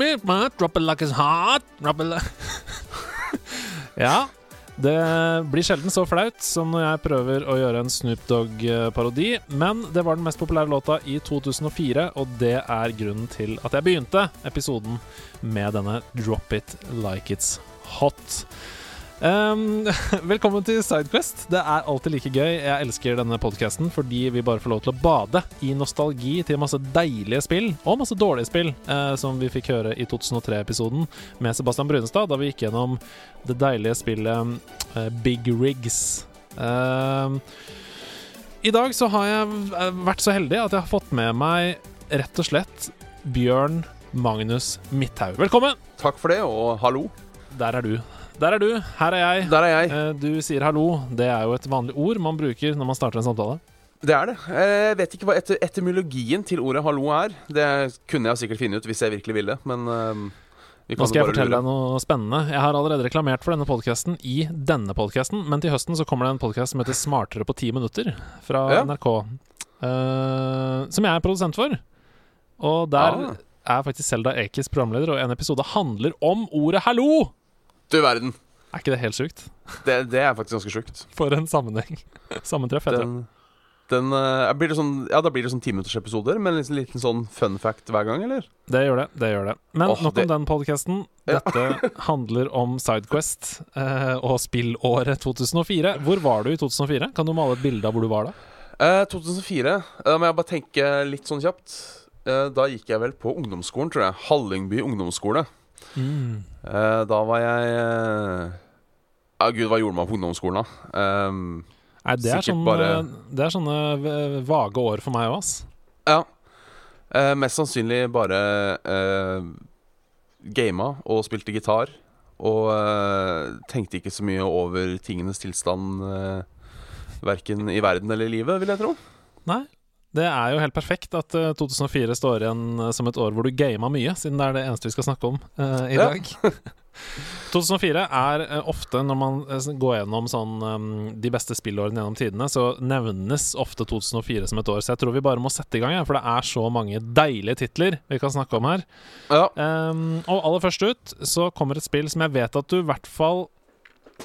Be my drop it like it's hot like Ja, det blir sjelden så flaut som når jeg prøver å gjøre en Snoop Dogg-parodi, men det var den mest populære låta i 2004, og det er grunnen til at jeg begynte episoden med denne Drop It Like It's Hot. Um, velkommen til Sidequest. Det er alltid like gøy. Jeg elsker denne podkasten fordi vi bare får lov til å bade i nostalgi til masse deilige spill, og masse dårlige spill, uh, som vi fikk høre i 2003-episoden med Sebastian Brunestad, da vi gikk gjennom det deilige spillet uh, Big Rigs. Um, I dag så har jeg vært så heldig at jeg har fått med meg rett og slett Bjørn Magnus Midthaug. Velkommen! Takk for det, og hallo. Der er du. Der er du, her er jeg. Der er jeg. Eh, Du sier hallo. Det er jo et vanlig ord man bruker når man starter en samtale. Det er det. Jeg vet ikke hva et etymologien til ordet 'hallo' er. Det kunne jeg sikkert finne ut hvis jeg virkelig ville, men øhm, vi kan Nå skal jeg fortelle deg noe spennende. Jeg har allerede reklamert for denne podkasten i denne podkasten, men til høsten så kommer det en podkast som heter Smartere på ti minutter, fra Ja. NRK. Uh, som jeg er produsent for. Og der ja. er faktisk Selda Ekiz programleder, og en episode handler om ordet 'hallo'! Du verden. Er ikke det helt sjukt? Det, det er faktisk ganske sjukt. For en sammenheng. Sammentreff, heter det. Den, den øh, blir det sånn, Ja, da blir det sånn timinuttersepisoder med en liten, liten sånn fun fact hver gang, eller? Det gjør det. det gjør det Men oh, nok det- om den podkasten. Ja. Dette handler om Sidequest uh, og spillåret 2004. Hvor var du i 2004? Kan du male et bilde av hvor du var da? Uh, 2004. Da må jeg bare tenke litt sånn kjapt. Eh, da gikk jeg vel på ungdomsskolen, tror jeg. Hallingby ungdomsskole. Eh, da var jeg Ja, Ja, gud, hva gjorde man på ungdomsskolen, da? Ehm, Nei, det er, Sikkert sånn, bare- eh, det er sånne vage år for meg òg, ass. Ja. Uh, mest sannsynlig bare eh, gama og spilte gitar. Og eh, tenkte ikke så mye over tingenes tilstand uh, verken i verden eller i livet, vil jeg tro. Nei. Det er jo helt perfekt at eh, 2004 står igjen eh, som et år hvor du gama mye, siden det er det eneste vi skal snakke om uh, i Ja. dag. 2004 er eh, ofte, når man eh, går gjennom sånn, um, de beste spillårene gjennom tidene, så nevnes ofte 2004 som et år. Så jeg tror vi bare må sette i gang, ja, for det er så mange deilige titler vi kan snakke om her. Ja. Um, og aller først ut så kommer et spill som jeg vet at du i hvert fall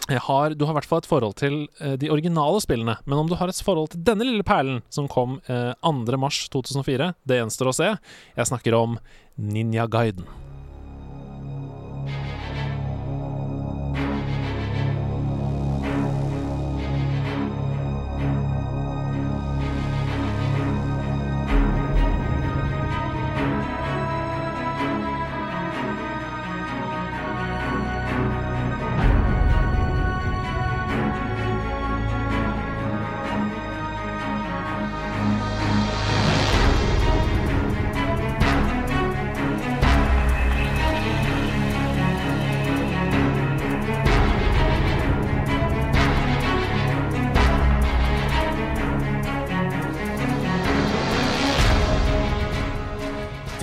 har, Du har i hvert fall et forhold til uh, de originale spillene. Men om du har et forhold til denne lille perlen som kom uh, 2. mars 2004, det gjenstår å se. Jeg snakker om Ninja Guiden.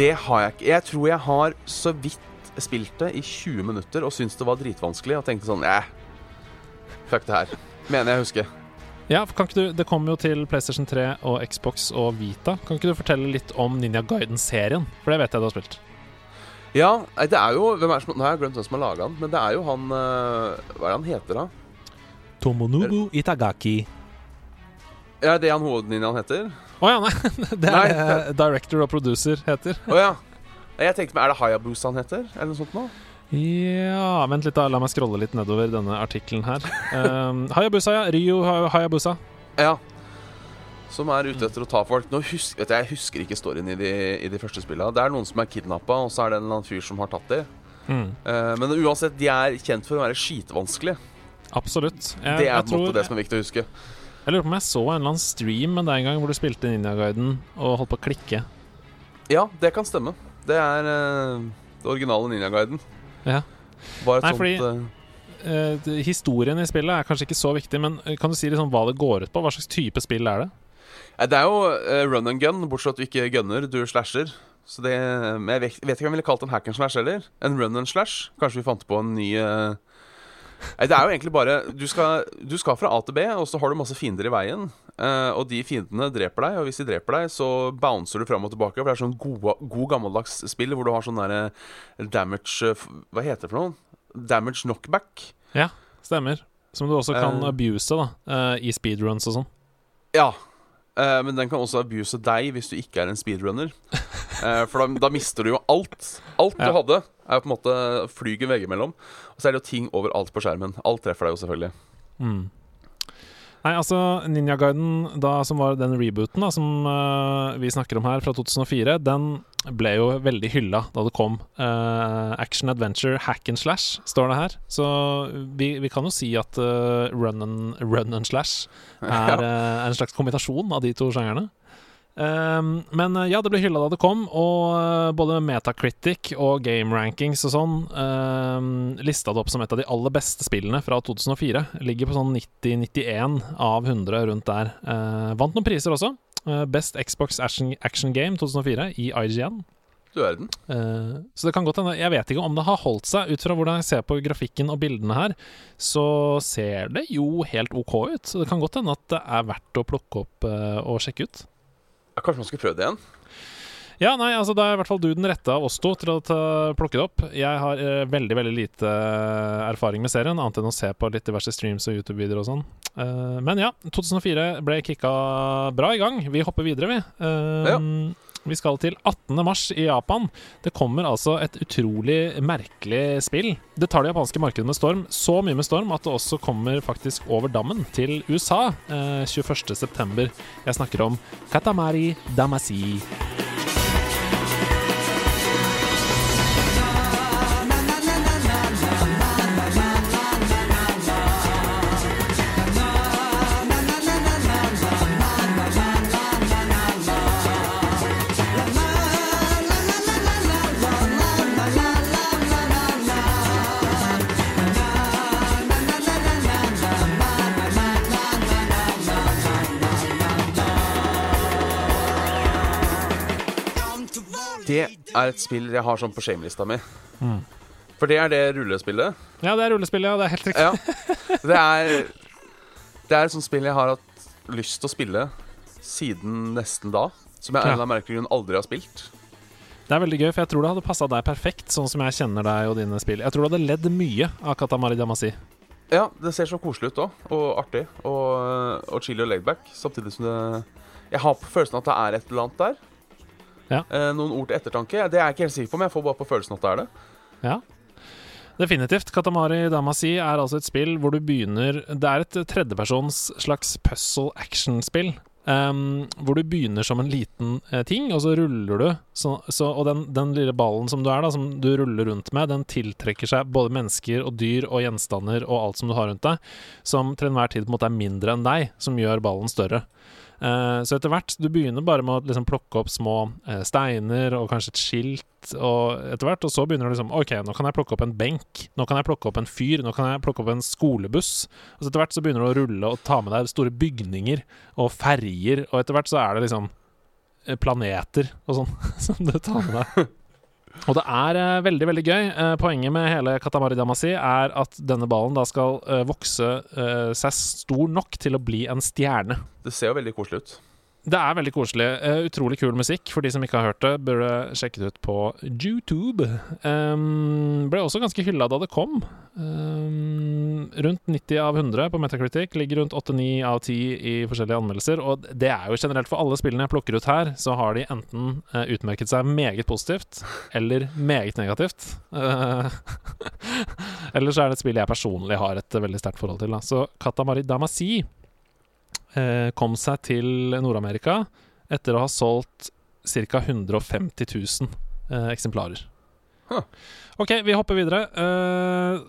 Det har jeg ikke. Jeg tror jeg har så vidt spilt det i 20 minutter og syntes det var dritvanskelig. Og tenkte sånn eh, Fuck det her. Mener jeg husker. Ja, for kan ikke du, Det kommer jo til PlayStation 3 og Xbox og Vita. Kan ikke du fortelle litt om Ninja Guiden-serien? For det vet jeg du har spilt. Ja, det er jo hvem er som, Nå har jeg glemt hvem som har laga den, men det er jo han eh, Hva er det han heter, da? Tomonobu Itagaki. Ja, det er han hovedninjaen heter? Å ja, nei. Det er Nei, director og producer heter. Å ja. Jeg tenkte Er det Hayabusa han heter? Eller noe sånt noe? Ja Vent litt, da. La meg scrolle litt nedover denne artikkelen her. Um, Hayabusa, ja. Ryu Hayabusa. Ja. Som er ute etter å ta folk. Nå husk, vet jeg, husker ikke storyen i de, i de første spillene. Det er noen som er kidnappa, og så er det en eller annen fyr som har tatt dem. Mm, men uansett, de er kjent for å være skitvanskelige. absolutt. Jeg, Det er på en måte det som er viktig å huske. Jeg lurer på om jeg så en eller annen stream med deg en gang hvor du spilte Ninja Guiden og holdt på å klikke. Ja, det kan stemme. Det er uh, det originale Ninja-guiden. Ja. Bare et Nei, sånt fordi- uh, Eh, historien i spillet er kanskje ikke så viktig, men eh, kan du si liksom hva det går ut på? Hva slags type spill er det? Det er jo run and gun, bortsett fra at du ikke gunner, du slasher. Så det, men jeg vet, vet ikke om jeg ville kalt det en hack and slash heller. En run and slash. Kanskje vi fant på en ny, eh, Nei, Det er jo egentlig bare du skal, du skal fra A til B, og så har du masse fiender i veien. eh, og de fiendene dreper deg, og hvis de dreper deg, så bouncer du fram og tilbake. For det er sånn god, god gammeldags spill hvor du har sånn derre damage eh, Hva heter det for noe? Damage knockback. Ja, stemmer. Som du også kan uh, abuse da, uh, i speedruns og sånn. Ja. uh, men den kan også abuse deg hvis du ikke er en speedrunner. Eh, for da, da mister du jo alt. Alt Ja. du hadde, er jo på en måte flyger veggimellom. Og så er det jo ting overalt på skjermen. Alt treffer deg jo selvfølgelig. Mm. Nei, altså Ninja Guiden, da, som var den rebooten da, som uh, vi snakker om her, fra 2004, den ble jo veldig hylla da det kom. Uh, action adventure hack and slash, står det her. Så vi, vi kan jo si at uh, run, and, run and slash er en slags kombinasjon av de to sjangerne. Um, men eh, ja, det ble hylla da det kom, og eh, både Metacritic og Game Rankings og sånn um, lista det opp som et av de aller beste spillene fra 2004. Ligger på sånn 90-91 av 100 rundt der. Uh, vant noen priser også. Uh, Best Xbox Action, Action Game 2004 i IGN. Du verden. Uh, så det kan godt hende Jeg vet ikke om det har holdt seg. Ut fra hvordan jeg ser på grafikken og bildene her, så ser det jo helt OK ut. Så det kan godt hende at det er verdt å plukke opp og sjekke ut. Kanskje man skulle prøvd det igjen? Ja, nei, altså Da er i hvert fall du den rette av oss to til å plukke det opp. Jeg har eh, veldig veldig lite eh, erfaring med serien, annet enn å se på litt diverse streams og YouTube-videoer og sånn. Eh, men ja, 2004 ble kicka bra i gang. Vi hopper videre, vi. Eh, Ja. Vi skal til 18. mars i Japan. Det kommer altså et utrolig merkelig spill. Det tar det japanske markedet med storm. Så mye med storm at det også kommer faktisk over dammen til USA eh, 21.9. Jeg snakker om Katamari Damasi. Er et spill jeg har sånn på shamelista mi. For det er det rullespillet. Ja, det er rullespillet, ja. Det er helt riktig. Ja. Det er Det er et sånt spill jeg har hatt lyst til å spille siden nesten da. Som jeg av Ja. merkelig grunn aldri har spilt. Det er veldig gøy, for jeg tror det hadde passa deg perfekt, sånn som jeg kjenner deg og dine spill. Jeg tror du hadde ledd mye av Katamari Damasi. Ja, det ser så koselig ut òg, og artig. Og, og chili og laidback. Samtidig som det Jeg har på følelsen at det er et eller annet der. Ja. Eh, noen ord til ettertanke. Det er jeg ikke helt sikker på, men jeg får bare på følelsen at det er det. Ja. Definitivt. Katamari Damasi er altså et spill hvor du begynner Det er et tredjepersons slags puzzle action-spill. Um, hvor du begynner som en liten eh, ting, og så ruller du. Så, så, og den, den lille ballen som du er, da, som du ruller rundt med, den tiltrekker seg både mennesker og dyr og gjenstander og alt som du har rundt deg, som til enhver tid på en måte er mindre enn deg, som gjør ballen større. Eh, så etter hvert Du begynner bare med å liksom plukke opp små eh, steiner og kanskje et skilt, og etter hvert, og så begynner du liksom OK, nå kan jeg plukke opp en benk, nå kan jeg plukke opp en fyr, nå kan jeg plukke opp en skolebuss. Og så etter hvert så begynner du å rulle og ta med deg store bygninger og ferjer, og etter hvert så er det liksom eh, planeter og sånn som du tar med deg. Og det er eh, veldig, veldig gøy. Eh, poenget med hele Katamari Damasi er at denne ballen da skal eh, vokse eh, seg stor nok til å bli en stjerne. Det ser jo veldig koselig ut. Det er veldig koselig. Uh, utrolig kul musikk. For de som ikke har hørt det, burde sjekke det ut på YouTube. Um, ble også ganske hylla da det kom. Um, rundt 90 av 100 på Metacritic. Ligger rundt 8-9 av 10 i forskjellige anmeldelser. Og det er jo generelt for alle spillene jeg plukker ut her, så har de enten uh, utmerket seg meget positivt eller meget negativt. Uh, eller så er det et spill jeg personlig har et veldig sterkt forhold til. Da. Så Katamari Damasi eh, kom seg til Nord-Amerika etter å ha solgt ca. 150 000 eh, eksemplarer. Huh. OK, vi hopper videre. Eh,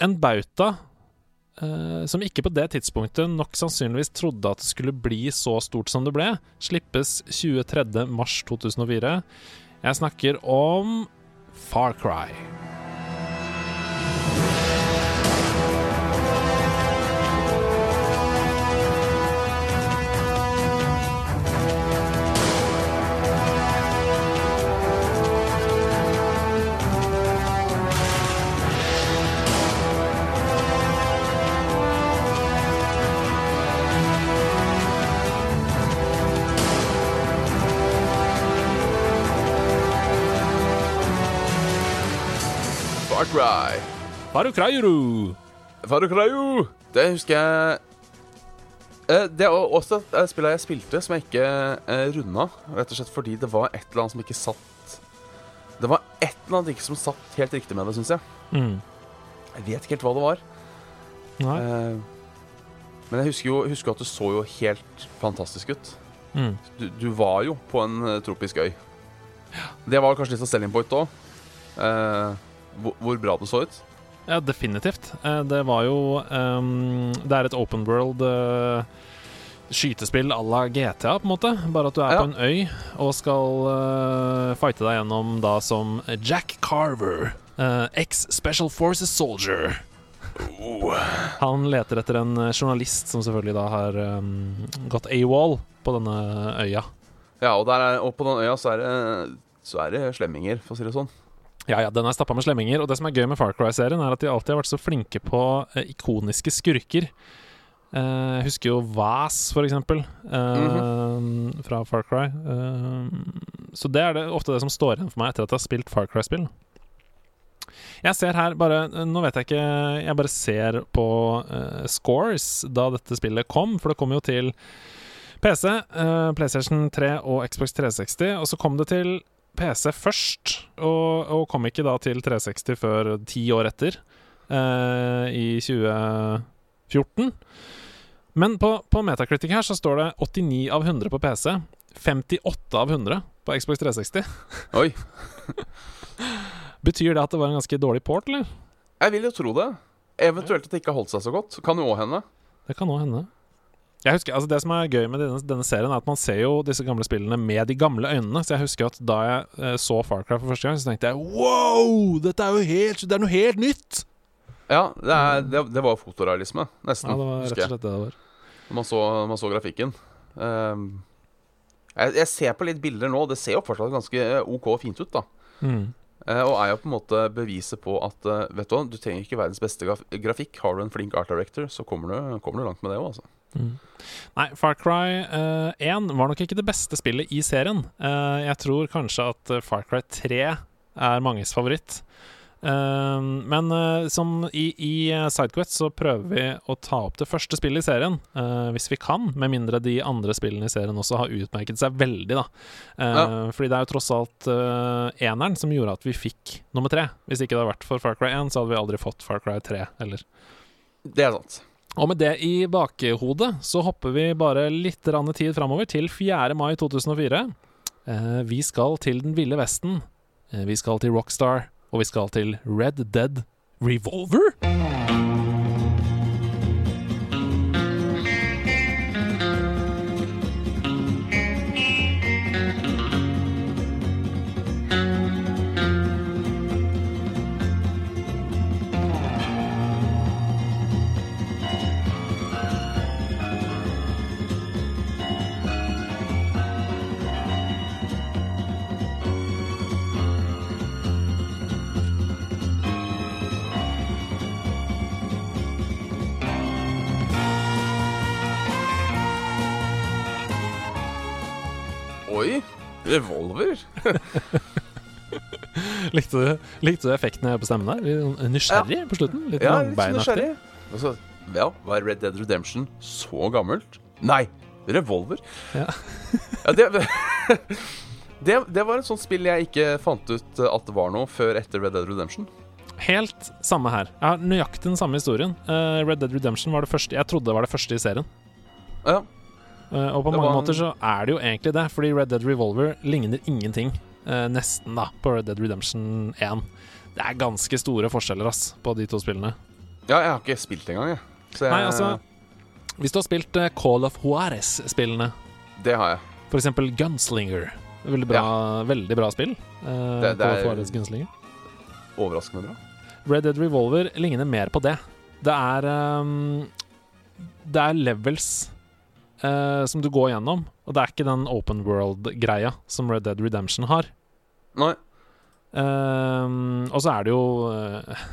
en bauta eh, som ikke på det tidspunktet nok sannsynligvis trodde at det skulle bli så stort som det ble, slippes 23.3.2004. Jeg snakker om Far Cry. Cry. Faru Krayuru. Far Cry. Det husker jeg Eh, Det er også et eh, spill jeg spilte som jeg ikke eh, runda. Rett og slett fordi det var et eller annet som ikke satt Det var et eller annet ikke som satt helt riktig med det, syns jeg. Mm. Jeg vet ikke helt hva det var. Nei. Men jeg husker jo husker at det så jo helt fantastisk ut. Mm. Du, du var jo på en tropisk øy. Det var kanskje litt av selling point òg. Hvor, hvor bra det så ut. Ja, definitivt. Eh, Det var jo um, Det er et open world uh, skytespill à la GTA, på en måte. Bare at du er Ja. på en øy og skal uh, fighte deg gjennom da som Jack Carver. uh, Ex-Special Forces Soldier. Han leter etter en journalist som selvfølgelig da har um, gått AWOL på denne øya. Ja, og, er, og på den øya så er det, så er det slemminger, for å si det sånn. Ja, ja, den er stappa med slemminger. Og det som er gøy med Far Cry-serien, er at de alltid har vært så flinke på eh, ikoniske skurker. Eh, jeg husker jo Vas, for eksempel, eh, fra Far Cry. Eh, så det er det ofte det som står igjen for meg etter at jeg har spilt Far Cry-spill. Jeg ser her bare Nå vet jeg ikke Jeg bare ser på eh, scores da dette spillet kom, for det kom jo til PC, eh, PlayStation 3 og Xbox 360, og så kom det til PC først, og, og kom ikke da til 360 før ti år etter, eh, i 2014. Men på, på Metacritic her så står det 89 av 100 på PC, 58 av 100 på Xbox 360. Oi. Betyr det at det var en ganske dårlig port, eller? Jeg vil jo tro det. Eventuelt at det ikke har holdt seg så godt. Kan jo òg hende. Det kan òg hende. Jeg husker, altså Det som er gøy med denne, denne serien, er at man ser jo disse gamle spillene med de gamle øynene. Så jeg husker at da jeg eh, så Far Cry for første gang, så tenkte jeg wow! Dette er jo helt, det er noe helt nytt! Ja, det, er, det, det var fotorealisme, nesten. Ja, det var rett og slett det det var. Når man så, man så grafikken. Um, jeg, jeg ser på litt bilder nå. Det ser jo fortsatt ganske eh, OK og fint ut, da. Mm. Uh, og er jo på en måte beviset på at uh, Vet du hva, du trenger ikke verdens beste graf grafikk. Har du en flink art director, så kommer du, kommer du langt med det òg, altså. Mm. Nei, Far Cry eh, 1 var nok ikke det beste spillet i serien. Uh, jeg tror kanskje at eh, Far Cry 3 er manges favoritt. Uh, men som i, i Sidequest så prøver vi å ta opp det første spillet i serien, hvis vi kan, med mindre de andre spillene i serien også har utmerket seg veldig, da. Ja. Fordi det er jo tross alt eneren som gjorde at vi fikk nummer tre. Hvis ikke det hadde vært for Far Cry 1, så hadde vi aldri fått Far Cry 3 heller. Det er sant. Og med det i bakhodet så hopper vi bare litt tid framover til 4. mai 2004. Eh, vi skal til Den ville vesten. Eh, vi skal til Rockstar. Og vi skal til Red Dead Revolver. Revolver? Likte du, likte du effektene på stemmen der? Litt Nysgjerrig på slutten? Litt Ja, litt sånn nysgjerrig. Altså, ja, var Red Dead Redemption så gammelt? Nei! Revolver? Ja. Ja, det, det, det var et sånt spill jeg ikke fant ut at det var noe før etter Red Dead Redemption. Helt samme her. Jeg har nøyaktig den samme historien. Eh, Red Dead Redemption var det første Jeg trodde det var det første i serien. Ja, Eh, og på Det mange måter så er det jo egentlig det, fordi Red Dead Revolver ligner ingenting, uh, nesten, da, på Red Dead Redemption 1. Det er ganske store forskjeller, ass, på de to spillene. ja jeg har ikke spilt engang, jeg. Så jeg Nei, altså Hvis du har spilt eh, Call of Juarez-spillene, Det har jeg. for eksempel Gunslinger Veldig bra, veldig bra spill. Uh, Det- det Call of Juarez Gunslinger. Overraskende bra. Red Dead Revolver ligner mer på det. Det er um, Det er levels eh, som du går gjennom, og det er ikke den open world-greia som Red Dead Redemption har. Nei. Eh, og så er det jo eh,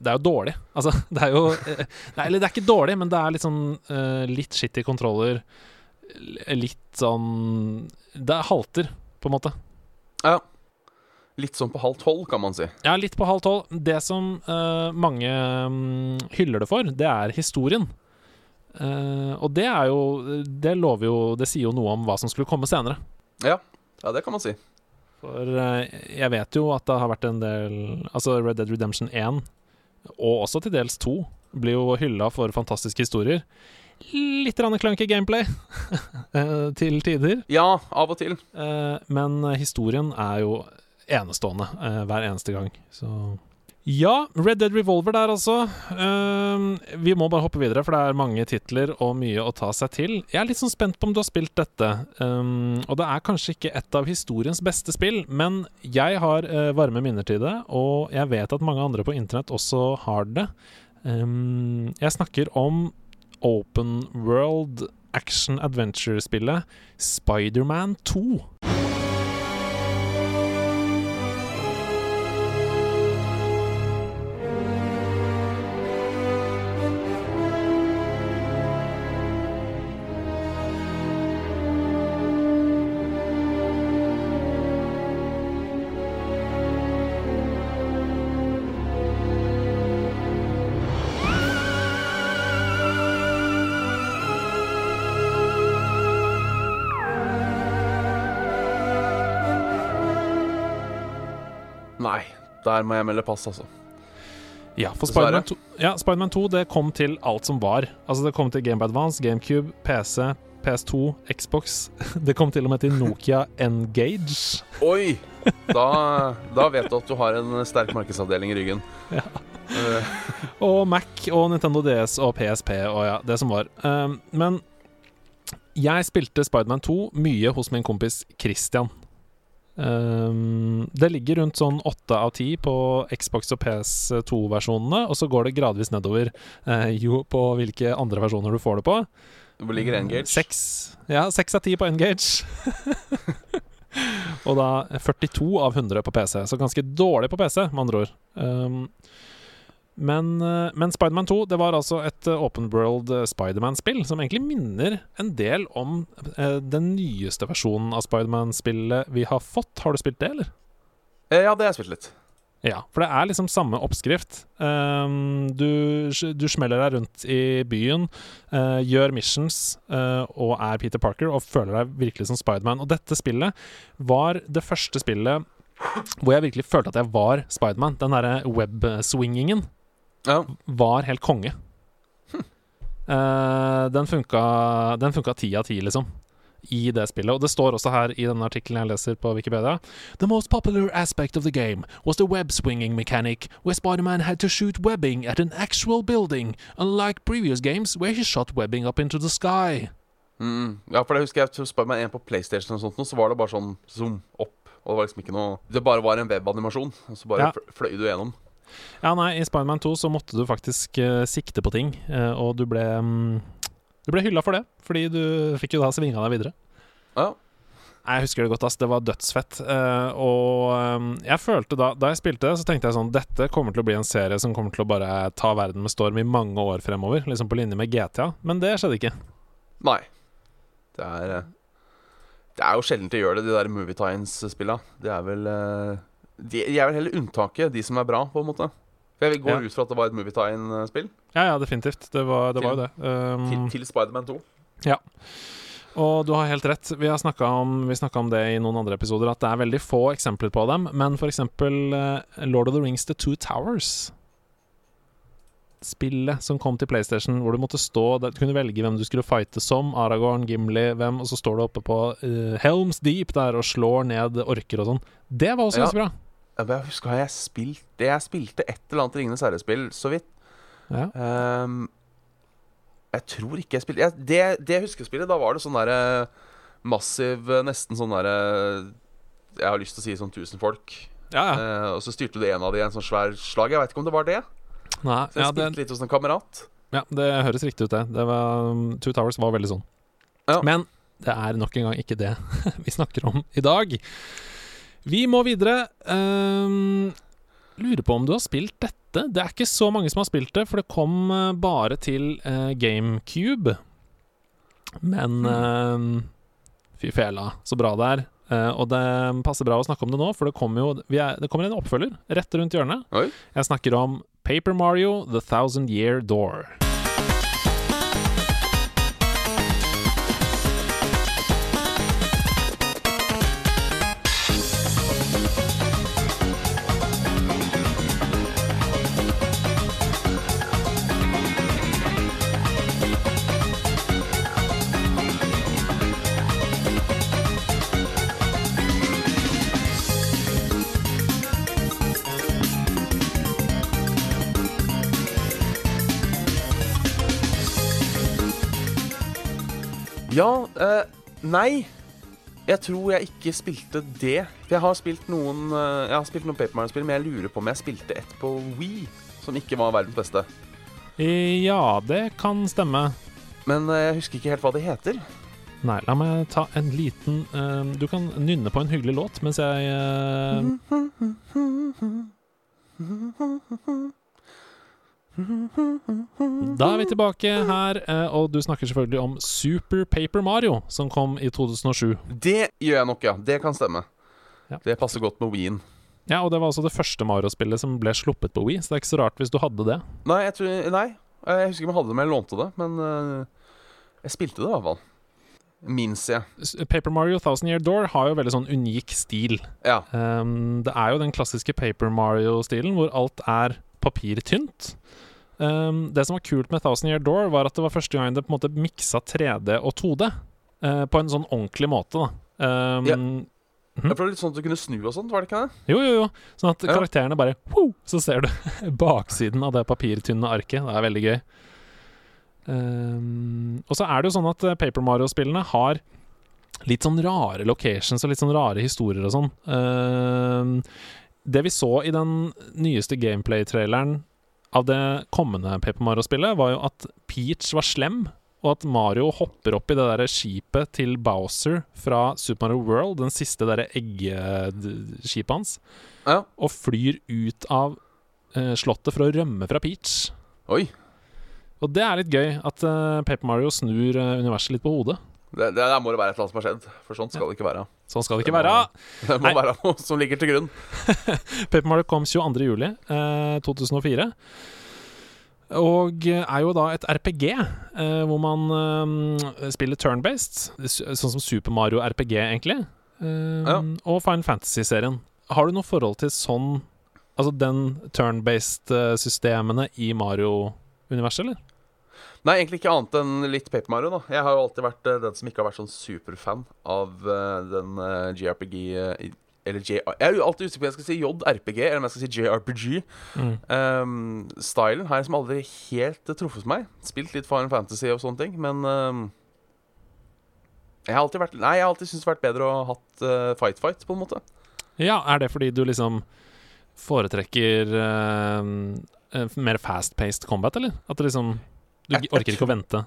Det er jo dårlig. Altså, det er jo eh, Nei, eller det er ikke dårlig, men det er litt sånn eh, litt shitty kontroller. Litt sånn Det halter, på en måte. Ja. Litt sånn på halv tolv, kan man si. Ja, litt på halv tolv. Det som uh, mange um, hyller det for, det er historien. Eh, og det er jo Det lover jo Det sier jo noe om hva som skulle komme senere. Ja, ja det kan man si. For uh, jeg vet jo at det har vært en del Altså Red Dead Redemption 1, og også til dels 2, blir jo hylla for fantastiske historier. Litt clunky gameplay uh, til tider. Ja, av og til. Men historien er jo enestående hver eneste gang. Så ja, Red Dead Revolver der, altså. Um, vi må bare hoppe videre, for det er mange titler og mye å ta seg til. Jeg er litt sånn spent på om du har spilt dette. Um, og det er kanskje ikke et av historiens beste spill, men jeg har uh, varme minner til det, og jeg vet at mange andre på internett også har det. Um, jeg snakker om Open World Action Adventure-spillet Spiderman 2. der må jeg melde pass, altså. Ja, for. Spiderman 2, ja, Spider 2 det kom til alt som var. Altså Det kom til Game Advance, GameCube, PC, PS2, Xbox. Det kom til og med til Nokia Engage. Oi! Da, da vet du at du har en sterk markedsavdeling i ryggen. Ja. Eh, Og Mac og Nintendo DS og PSP og ja, det som var. Um, men jeg spilte Spiderman 2 mye hos min kompis Christian. Um, det ligger rundt sånn åtte av ti på Xbox og PS2-versjonene, og så går det gradvis nedover eh, jo på hvilke andre versjoner du får det på. hvor ligger Engage? Seks Ja, seks av ti på Engage. og da 42 av 100 på PC, så ganske dårlig på PC, med andre ord. Um, men, eh, men Spiderman 2 det var altså et eh, open world eh, Spiderman-spill som egentlig minner en del om eh, den nyeste versjonen av Spiderman-spillet vi har fått. Har du spilt det, eller? Ja, det har jeg spilt litt. Ja, for det er liksom samme oppskrift. Um, du, du smeller deg rundt i byen, uh, gjør missions uh, og er Peter Parker og føler deg virkelig som Spiderman. Og dette spillet var det første spillet hvor jeg virkelig følte at jeg var Spiderman. Den derre web-swingingen Ja. var helt konge. Eh, den funka Den funka ti av ti, liksom. I det spillet. Og det står også her i denne artikkelen jeg leser på Wikipedia The most popular aspect of the game was the web swinging mechanic, where Spider-Man had to shoot webbing at an actual building, unlike previous games where he shot webbing up into the sky. Mm, ja, for det husker jeg til Spiderman 1 på PlayStation og sånt, så var det bare sånn zoom opp. Og det var liksom ikke noe Det bare var en webanimasjon, og så bare Ja. fløy du gjennom. Ja, nei, i Spiderman 2 så måtte du faktisk uh, sikte på ting, uh, og du ble um, Du ble hylla for det, fordi du fikk jo da svinga deg videre. Ja. Nei, Jeg husker det godt, ass. Det var dødsfett. Uh, og um, jeg følte da Da jeg spilte så tenkte jeg sånn Dette kommer til å bli en serie som kommer til å bare ta verden med storm i mange år fremover. Liksom på linje med GTA. Men det skjedde ikke. Nei. Det er Det er jo sjelden de gjør det, de der Movie Times-spilla. Det er vel de, de er vel heller unntaket, de som er bra, på en måte. For jeg går Ja. ut fra at det var et Movie Time-spill Ja, ja, definitivt. Det var, det var jo det. Um, til, til Spiderman 2. Ja. Og du har helt rett. Vi har snakka om, om det i noen andre episoder, at det er veldig få eksempler på dem. Men for eksempel eh, Lord of the Rings The Two Towers. Spillet som kom til PlayStation, hvor du måtte stå Du kunne velge hvem du skulle fighte som. Aragorn, Gimli, hvem, og så står du oppe på uh, Helms Deep der og slår ned orker og sånn. Det var også ganske bra. Ja, men Jeg husker jeg spilt det. Jeg spilte et eller annet Ringenes herre-spill, så vidt. Ja. Um, jeg tror ikke jeg spilte jeg, det, det jeg husker å da var det sånn derre massiv eh, Nesten sånn derre Jeg har lyst til å si sånn 1000 folk. Ja, ja. Uh, og så styrte du en av de i en sånn svær slag. Jeg veit ikke om det var det. Nei, Så jeg ja, det, spilte litt hos en kamerat. ja, det høres riktig ut, det. det var, um, Two Towers var veldig sånn. Ja. Men det er nok en gang ikke det vi snakker om i dag. Vi må videre. Um, lurer på om du har spilt dette. Det er ikke så mange som har spilt det, for det kom eh, bare til uh, GameCube. Men uh, fy fela, så bra det er. Uh, og det passer bra å snakke om det nå, for det kommer jo vi er, det kommer en oppfølger rett rundt hjørnet. Oi. Jeg snakker om Paper Mario The Thousand Year Door. Ja, eh, nei. Jeg tror jeg ikke spilte det. Jeg har spilt noen eh, Jeg har spilt noen Paper Mario-spill, men jeg lurer på om jeg spilte et på Wii som ikke var verdens beste. Eh, Ja, det kan stemme. Men eh, jeg husker ikke helt hva det heter. Nei, la meg ta en liten uh, Du kan nynne på en hyggelig låt mens jeg eh, Da er vi tilbake her, eh, og du snakker selvfølgelig om Super Paper Mario, som kom i 2007. Det gjør jeg nok, ja. Det kan stemme. Ja. Det passer godt med Wien. Ja, og det var også det første Mario-spillet som ble sluppet på Wii, så det er ikke så rart hvis du hadde det. Nei, jeg tror Nei. Jeg husker ikke om jeg hadde det, men jeg lånte det. Men eh, jeg spilte det i hvert fall. Minns jeg. Paper Mario Thousand Year Door har jo veldig sånn unik stil. Ja. Um, det er jo den klassiske Paper Mario-stilen hvor alt er papirtynt. Um, det som var kult med Thousand Year Door, var at det var første gang det på en måte miksa 3D og 2D uh, på en sånn ordentlig måte. da um, Ja. Jeg føler litt sånn at du kunne snu og sånt, var det ikke det? Jo, jo, jo. Sånn at Ja. karakterene bare «Wow!» Så ser du baksiden av det papirtynne arket. Det er veldig gøy. Um, og så er det jo sånn at eh, Paper Mario-spillene har litt sånn rare locations og litt sånn rare historier og sånn. Um, det vi så i den nyeste gameplay-traileren av det kommende Paper Mario-spillet, var jo at Peach var slem, og at Mario hopper opp i det der skipet til Bowser fra Super Mario World, den siste derre eggeskipet hans, Ja. og flyr ut av eh, slottet for å rømme fra Peach. Oi. Og det er litt gøy, at eh, Paper Mario snur eh, universet litt på hodet. Det, det det, må det være et eller annet som har skjedd. For sånn skal det ikke være. Sånn skal det Det ikke være. må- Det må være noe som ligger til grunn. Paper Mario kom 22. juli eh, 2004. Og eh, er jo da et RPG, eh, hvor man eh, spiller turn-based. Sånn som Super Mario RPG, egentlig. Eh, Ja. Og Final Fantasy-serien. Har du noe forhold til sånn Altså den turn-based-systemene i Mario-universet, eller? Nei, egentlig ikke annet enn litt Paper Mario. da Jeg har jo alltid vært eh, den som ikke har vært sånn superfan av eh, den eh, JRPG Eller J... Jeg er jo alltid usikker på om jeg skal si JRPG eller om jeg skal si JRPG. Mm. Um, stylen har liksom aldri helt truffet meg. Spilt litt Final Fantasy og sånne ting, men um, Jeg har alltid vært Nei, jeg har alltid syntes det har vært bedre å ha hatt eh, Fight Fight, på en måte. Ja, er det fordi du liksom foretrekker eh, mer fast-paced combat, eller? At det liksom Du orker ikke å vente?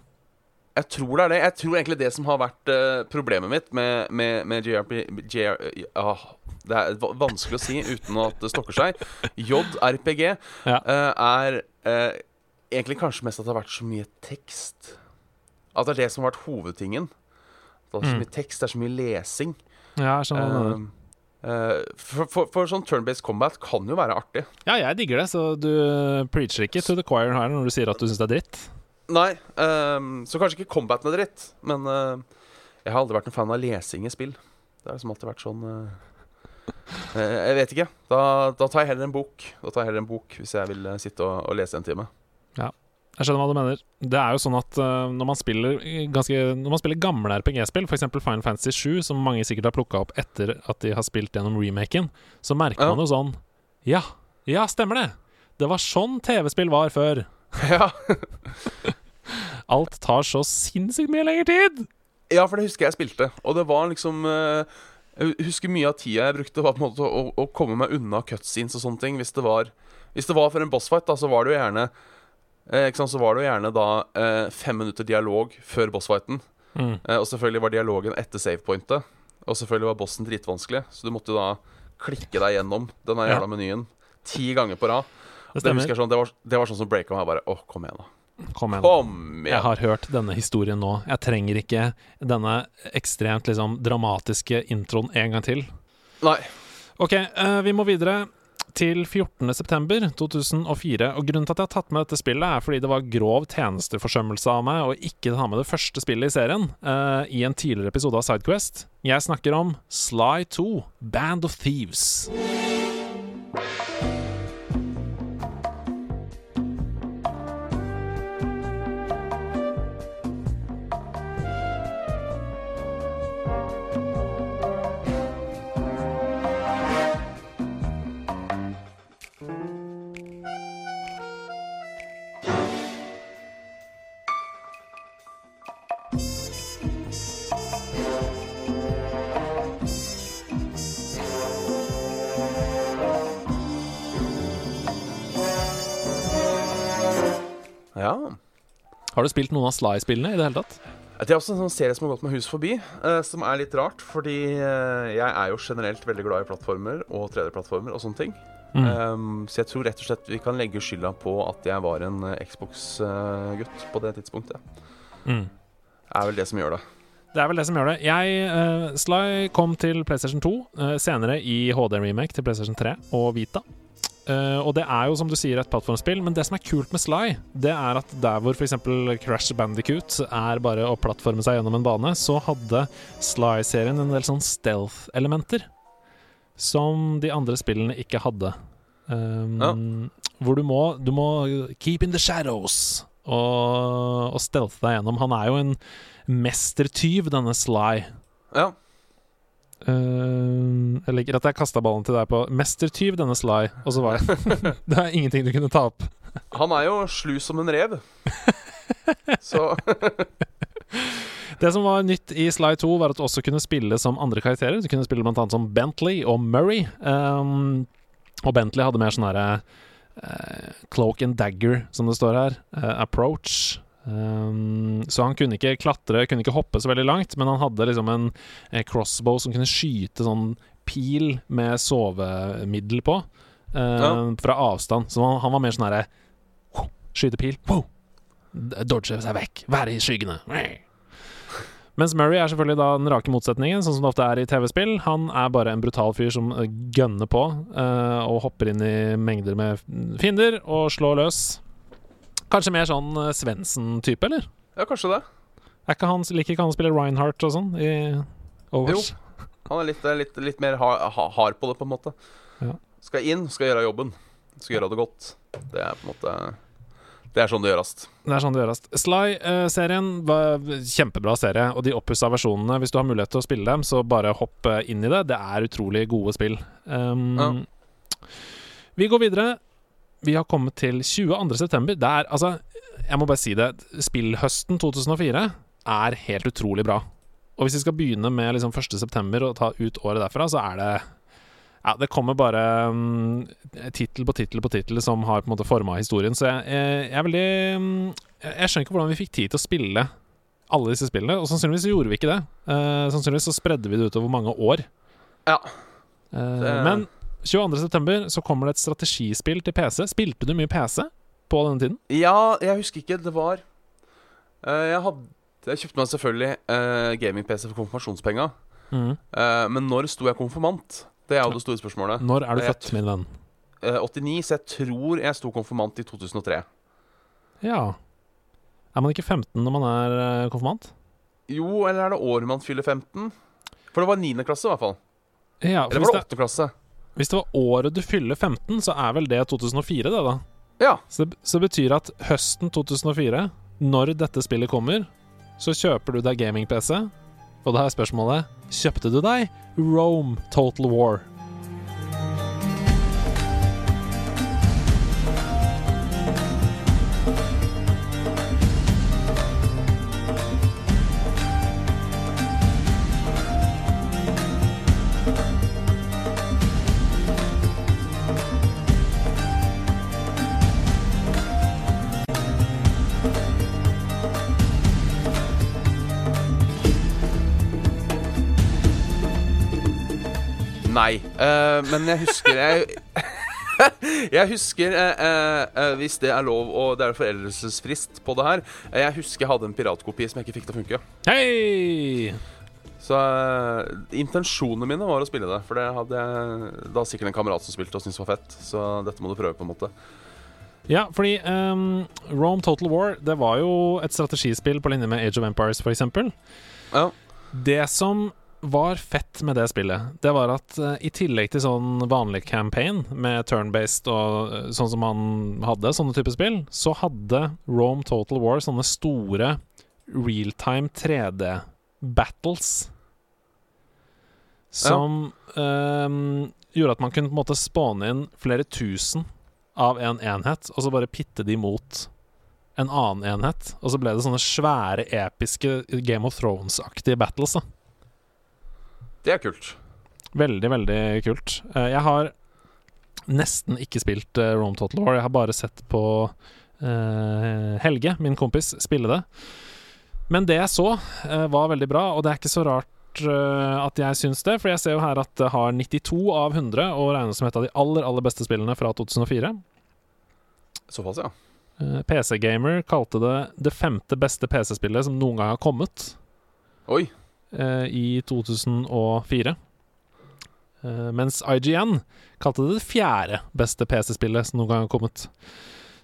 Jeg tror det er det. Jeg tror egentlig det som har vært uh, problemet mitt med, med, med JRP... JR, uh, det er vanskelig å si uten at det stokker seg. JRPG Ja. uh, er eh, egentlig kanskje mest at det har vært så mye tekst. At det er det som har vært hovedtingen. Det er så Mm. mye tekst, det er så mye lesing. Ja, jeg skjønner eh, for, for, for sånn turn-based combat kan jo være artig. Ja, jeg digger det, så du preacher ikke to the choir her når du sier at du syns det er dritt. Nei, um, så kanskje ikke combaten er dritt, men uh, jeg har aldri vært en fan av lesing i spill. Det har liksom alltid vært sånn uh, Jeg vet ikke. Da, da tar jeg heller en bok. Da tar jeg heller en bok hvis jeg vil sitte og, og lese en time. Ja, Jeg skjønner hva du mener. Det er jo sånn at uh, når man spiller ganske Når man spiller gamle RPG-spill, f.eks. Final Fantasy 7, som mange sikkert har plukka opp etter at de har spilt gjennom remaken, så merker Ja. man jo sånn Ja, ja, stemmer det! Det var sånn TV-spill var før. ja. Alt tar så sinnssykt mye lengre tid! ja, for det husker jeg spilte. Og det var liksom eh, Jeg husker mye av tida jeg brukte var på en måte å, å komme meg unna cutscenes og sånne ting. Hvis det var Hvis det var for en bossfight, da, så var det jo gjerne eh, Ikke sant, så var det jo gjerne da eh, fem minutter dialog før bossfighten. Mm. Og selvfølgelig var dialogen etter savepointet. Og selvfølgelig var bossen dritvanskelig, så du måtte jo da klikke deg gjennom den jævla Ja. menyen ti ganger på rad. Det Det, stemmer. jeg sånn, det, var, det var sånn som breaka meg. Bare, åh, kom igjen, da. Kom igjen. Kom Jeg har hørt denne historien nå. Jeg trenger ikke denne ekstremt liksom dramatiske introen en gang til. Nei. Ok, uh, vi må videre til 14.9.2004. Og grunnen til at jeg har tatt med dette spillet, er fordi det var grov tjenesteforsømmelse av meg å ikke ta med det første spillet i serien uh, i en tidligere episode av Sidequest. Jeg snakker om Sly 2, Band of Thieves. Ja. Har du spilt noen av Sly-spillene i det hele tatt? Det er også en sånn serie som har gått meg hus forbi, eh, som er litt rart. Fordi eh, jeg er jo generelt veldig glad i plattformer og 3D-plattformer og sånne ting. Mm. Um, så jeg tror rett og slett vi kan legge skylda på at jeg var en eh, Xbox-gutt på det tidspunktet. Mm. Det er vel det som gjør det. Det er vel det som gjør det. Jeg, uh, Sly kom til PlayStation 2, uh, senere i HD-remake til PlayStation 3 og Vita. Eh, og det er jo, som du sier, et plattformspill, men det som er kult med Sly, det er at der hvor f.eks. Crash Bandicoot er bare å plattforme seg gjennom en bane, så hadde Sly-serien en del sånn stealth-elementer som de andre spillene ikke hadde. Um, Hvor du må, du må keep in the shadows og, og stealthe deg gjennom. Han er jo en mestertyv, denne Sly. Ja. Uh, jeg liker at jeg kasta ballen til deg på mestertyv, denne Sly, og så var jeg Det er ingenting du kunne ta opp. Han er jo slu som en rev. Så Det som var nytt i Sly 2, var at du også kunne spille som andre karakterer. Du kunne spille blant annet som Bentley og Murray. Um, og Bentley hadde mer sånn herre uh, cloak and dagger, som det står her. Uh, approach. Um, så han kunne ikke klatre, kunne ikke hoppe så veldig langt, men han hadde liksom en crossbow som kunne skyte sånn pil med sovemiddel på. eh, Ja. Fra avstand. Så han, han var mer sånn herre Skyte pil. Wow. Dodge seg vekk. Være i skyggene. Mens Murray er selvfølgelig da den rake motsetningen, sånn som det ofte er i TV-spill. Han er bare en brutal fyr som eh, gønner på uh, og hopper inn i mengder med fiender og slår løs. Kanskje mer sånn uh, Svendsen-type, eller? ja, kanskje det. Er ikke han, liker ikke han å spille Reinhardt og sånn i Overwatch? Han er litt, litt, litt mer ha, ha, hard på det, på en måte. Ja. Skal inn, skal gjøre jobben. Skal gjøre det godt. Det er på en måte Det er sånn det gjøres. Det er sånn det gjøres. Sly-serien var kjempebra serie, og de oppussa versjonene, hvis du har mulighet til å spille dem, så bare hopp eh, inn i det. Det er utrolig gode spill. Um, Vi går videre. Vi har kommet til 22. september. Det er altså Jeg må bare si det. Spillhøsten 2004 er helt utrolig bra. Og hvis vi skal begynne med liksom 1. september og ta ut året derfra, så er det ja, det kommer bare um, tittel på tittel på tittel som har på en måte forma historien. Så jeg, jeg, jeg er veldig um, jeg, jeg skjønner ikke hvordan vi fikk tid til å spille alle disse spillene. Og sannsynligvis gjorde vi ikke det. Uh, sannsynligvis så spredde vi det utover mange år. Ja. Uh, Men 22.9. så kommer det et strategispill til PC. Spilte du mye PC på denne tiden? Ja, jeg husker ikke. Det var eh, Jeg hadde Jeg kjøpte meg selvfølgelig uh, gaming-PC for konfirmasjonspenga. Eh, men når sto jeg konfirmant? Det er jo det store spørsmålet. Når er du Jeg født, min venn? Uh, 89, så jeg tror jeg sto konfirmant i 2003. Ja. Er man ikke 15 når man er uh, konfirmant? Jo, eller er det året man fyller 15? For det var 9. klasse, i hvert fall. Ja, Eller var det 8. klasse? Hvis det var året du fyller 15, så er vel det 2004, det, da? Ja. Så så betyr at høsten 2004, når dette spillet kommer, så kjøper du deg gaming-PC. Og da er spørsmålet Kjøpte du deg Rome Total War? Nei. Uh, men jeg husker jeg Jeg husker, uh, eh, hvis det er lov og det er foreldelsesfrist på det her Jeg husker jeg hadde en piratkopi som jeg ikke fikk til å funke. Hei! Så intensjonene mine var å spille det. For det hadde jeg da sikkert en kamerat som spilte og syntes var fett. Så dette må du prøve, på en måte. Ja, fordi um, Rome Total War Det var jo et strategispill på linje med Age of Empires, f.eks. Ja. Det som var fett med det spillet, det var at uh, i tillegg til sånn vanlig campaign med turn-based og uh, sånn som man hadde, sånne typer spill, så hadde Rome Total War sånne store realtime 3D-battles som um, gjorde at man kunne på en måte spåne inn flere tusen av en enhet, og så bare pitte de mot en annen enhet. Og så ble det sånne svære, episke Game of Thrones-aktige battles. da Det er kult. Veldig, veldig kult. Eh, jeg har nesten ikke spilt uh, Rome Total War. Jeg har bare sett på uh, Helge, min kompis, spille det. Men det jeg så, var veldig bra, og det er ikke så rart at jeg syns det, for jeg ser jo her at det har 92 av 100 og regnes som et av de aller, aller beste spillene fra 2004. Såpass, ja. PC Gamer kalte det det femte beste PC-spillet som noen gang har kommet. Oi. I 2004. Mens IGN kalte det det fjerde beste PC-spillet som noen gang har kommet.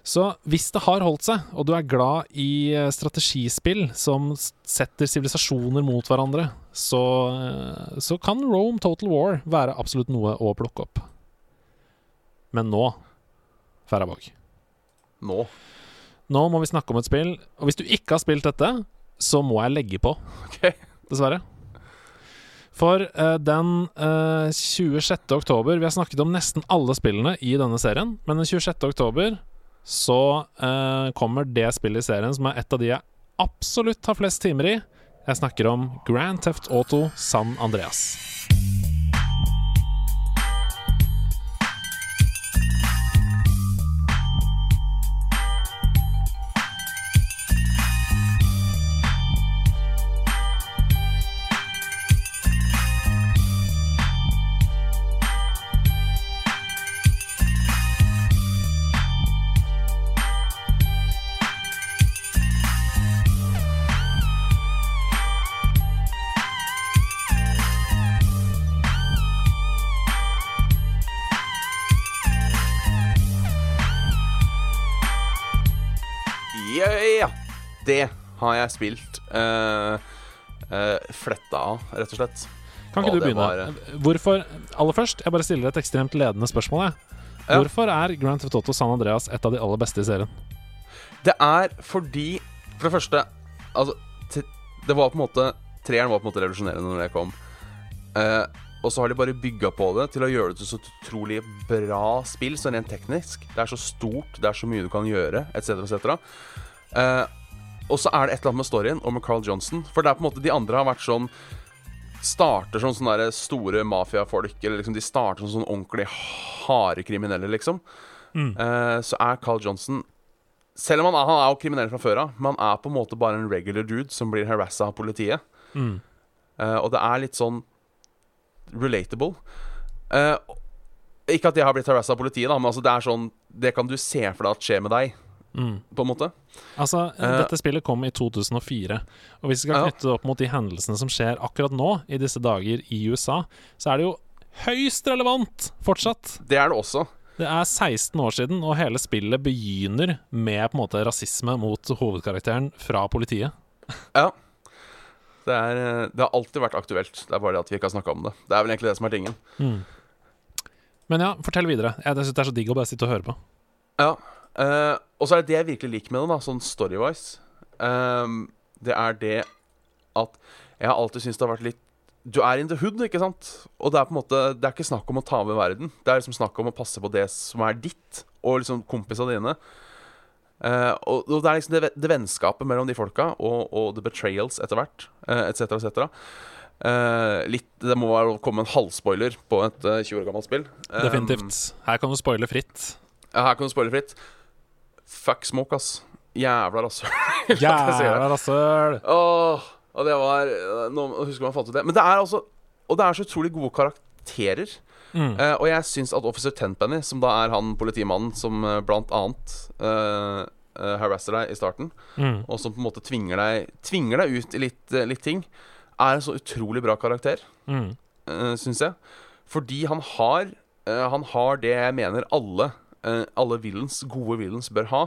Så hvis det har holdt seg, og du er glad i strategispill som setter sivilisasjoner mot hverandre, så, så kan Rome Total War være absolutt noe å plukke opp. Men nå, Farabog Nå? Nå må vi snakke om et spill. Og hvis du ikke har spilt dette, så må jeg legge på. Ok Dessverre. For uh, den uh, 26. oktober Vi har snakket om nesten alle spillene i denne serien, men den 26. oktober så uh, kommer det spillet i serien som er et av de jeg absolutt har flest timer i. Jeg snakker om Grand Theft Auto San Andreas. Det har jeg spilt. Uh, uh, fletta av, rett og slett. Kan ikke Og du begynne? var- Hvorfor Aller først, jeg bare stiller et ekstremt ledende spørsmål. Jeg. Ja. Hvorfor er Grand Theft Auto San Andreas et av de aller beste i serien? Det er fordi For det første Altså, det var på en måte Treeren var på en måte revolusjonerende når det kom. Uh, og så har de bare bygga på det til å gjøre det til så utrolig bra spill, sånn rent teknisk. Det er så stort, det er så mye du kan gjøre, etc., etc. Eh, og så er det et eller annet med storyen og med Carl Johnson. For det er på en måte de andre har vært sånn Starter som sånne store mafiafolk, eller liksom de starter som sånn ordentlig harde kriminelle, liksom. Eh, så er Carl Johnson Selv om han er, han er jo kriminell fra før av, men han er på en måte bare en regular dude som blir harassa av politiet. Mm. Uh, og det er litt sånn relatable. Uh, ikke at jeg har blitt harassa av politiet, da, men altså det er sånn Det kan du se for deg at skjer med deg, Mm. på en måte. Altså, Eh. dette spillet kom i 2004, og hvis vi skal knytte det opp mot de hendelsene som skjer akkurat nå, i disse dager i USA, så er det jo høyst relevant fortsatt. Det er det også. Det er 16 år siden, og hele spillet begynner med på en måte rasisme mot hovedkarakteren fra politiet. Ja. Det, er, eh, det har alltid vært aktuelt. Det er bare det at vi ikke har snakka om det. Det er vel egentlig det som er tingen. Mm. Men ja, fortell videre. Jeg synes det er så digg å bare sitte og høre på. Ja. eh, og så er det det jeg virkelig liker med det, da, sånn story-wise. Ehm, det er det at jeg har alltid syntes det har vært litt Du er in the hood, ikke sant? Og det er på en måte Det er ikke snakk om å ta over verden. Det er liksom snakk om å passe på det som er ditt, og liksom kompisene dine. Uh, og, og det er liksom det, det vennskapet mellom de folka, og, og the betrayals etter hvert, uh, etc., etc. Uh, litt Det må komme en halvspoiler på et uh, 20 år gammelt spill. Um, Definitivt. Her kan du spoile fritt. ja, her kan du spoile fritt. Fuck smoke, ass. Jævla rasshøl. Jævla rasshøl! Åh, og det var Nå husker man fant ut det. Men det er altså Og det er så utrolig gode karakterer. Mm. Uh, og jeg syns at Officer Tenpenny, som da er han politimannen som uh, blant annet uh, eh, harasser deg i starten, Mm. og som på en måte tvinger deg, tvinger deg ut i litt, eh, litt ting, er en så utrolig bra karakter, Mm. syns jeg. Fordi han har eh, Han har det jeg mener alle eh, Alle villains, gode villains bør ha.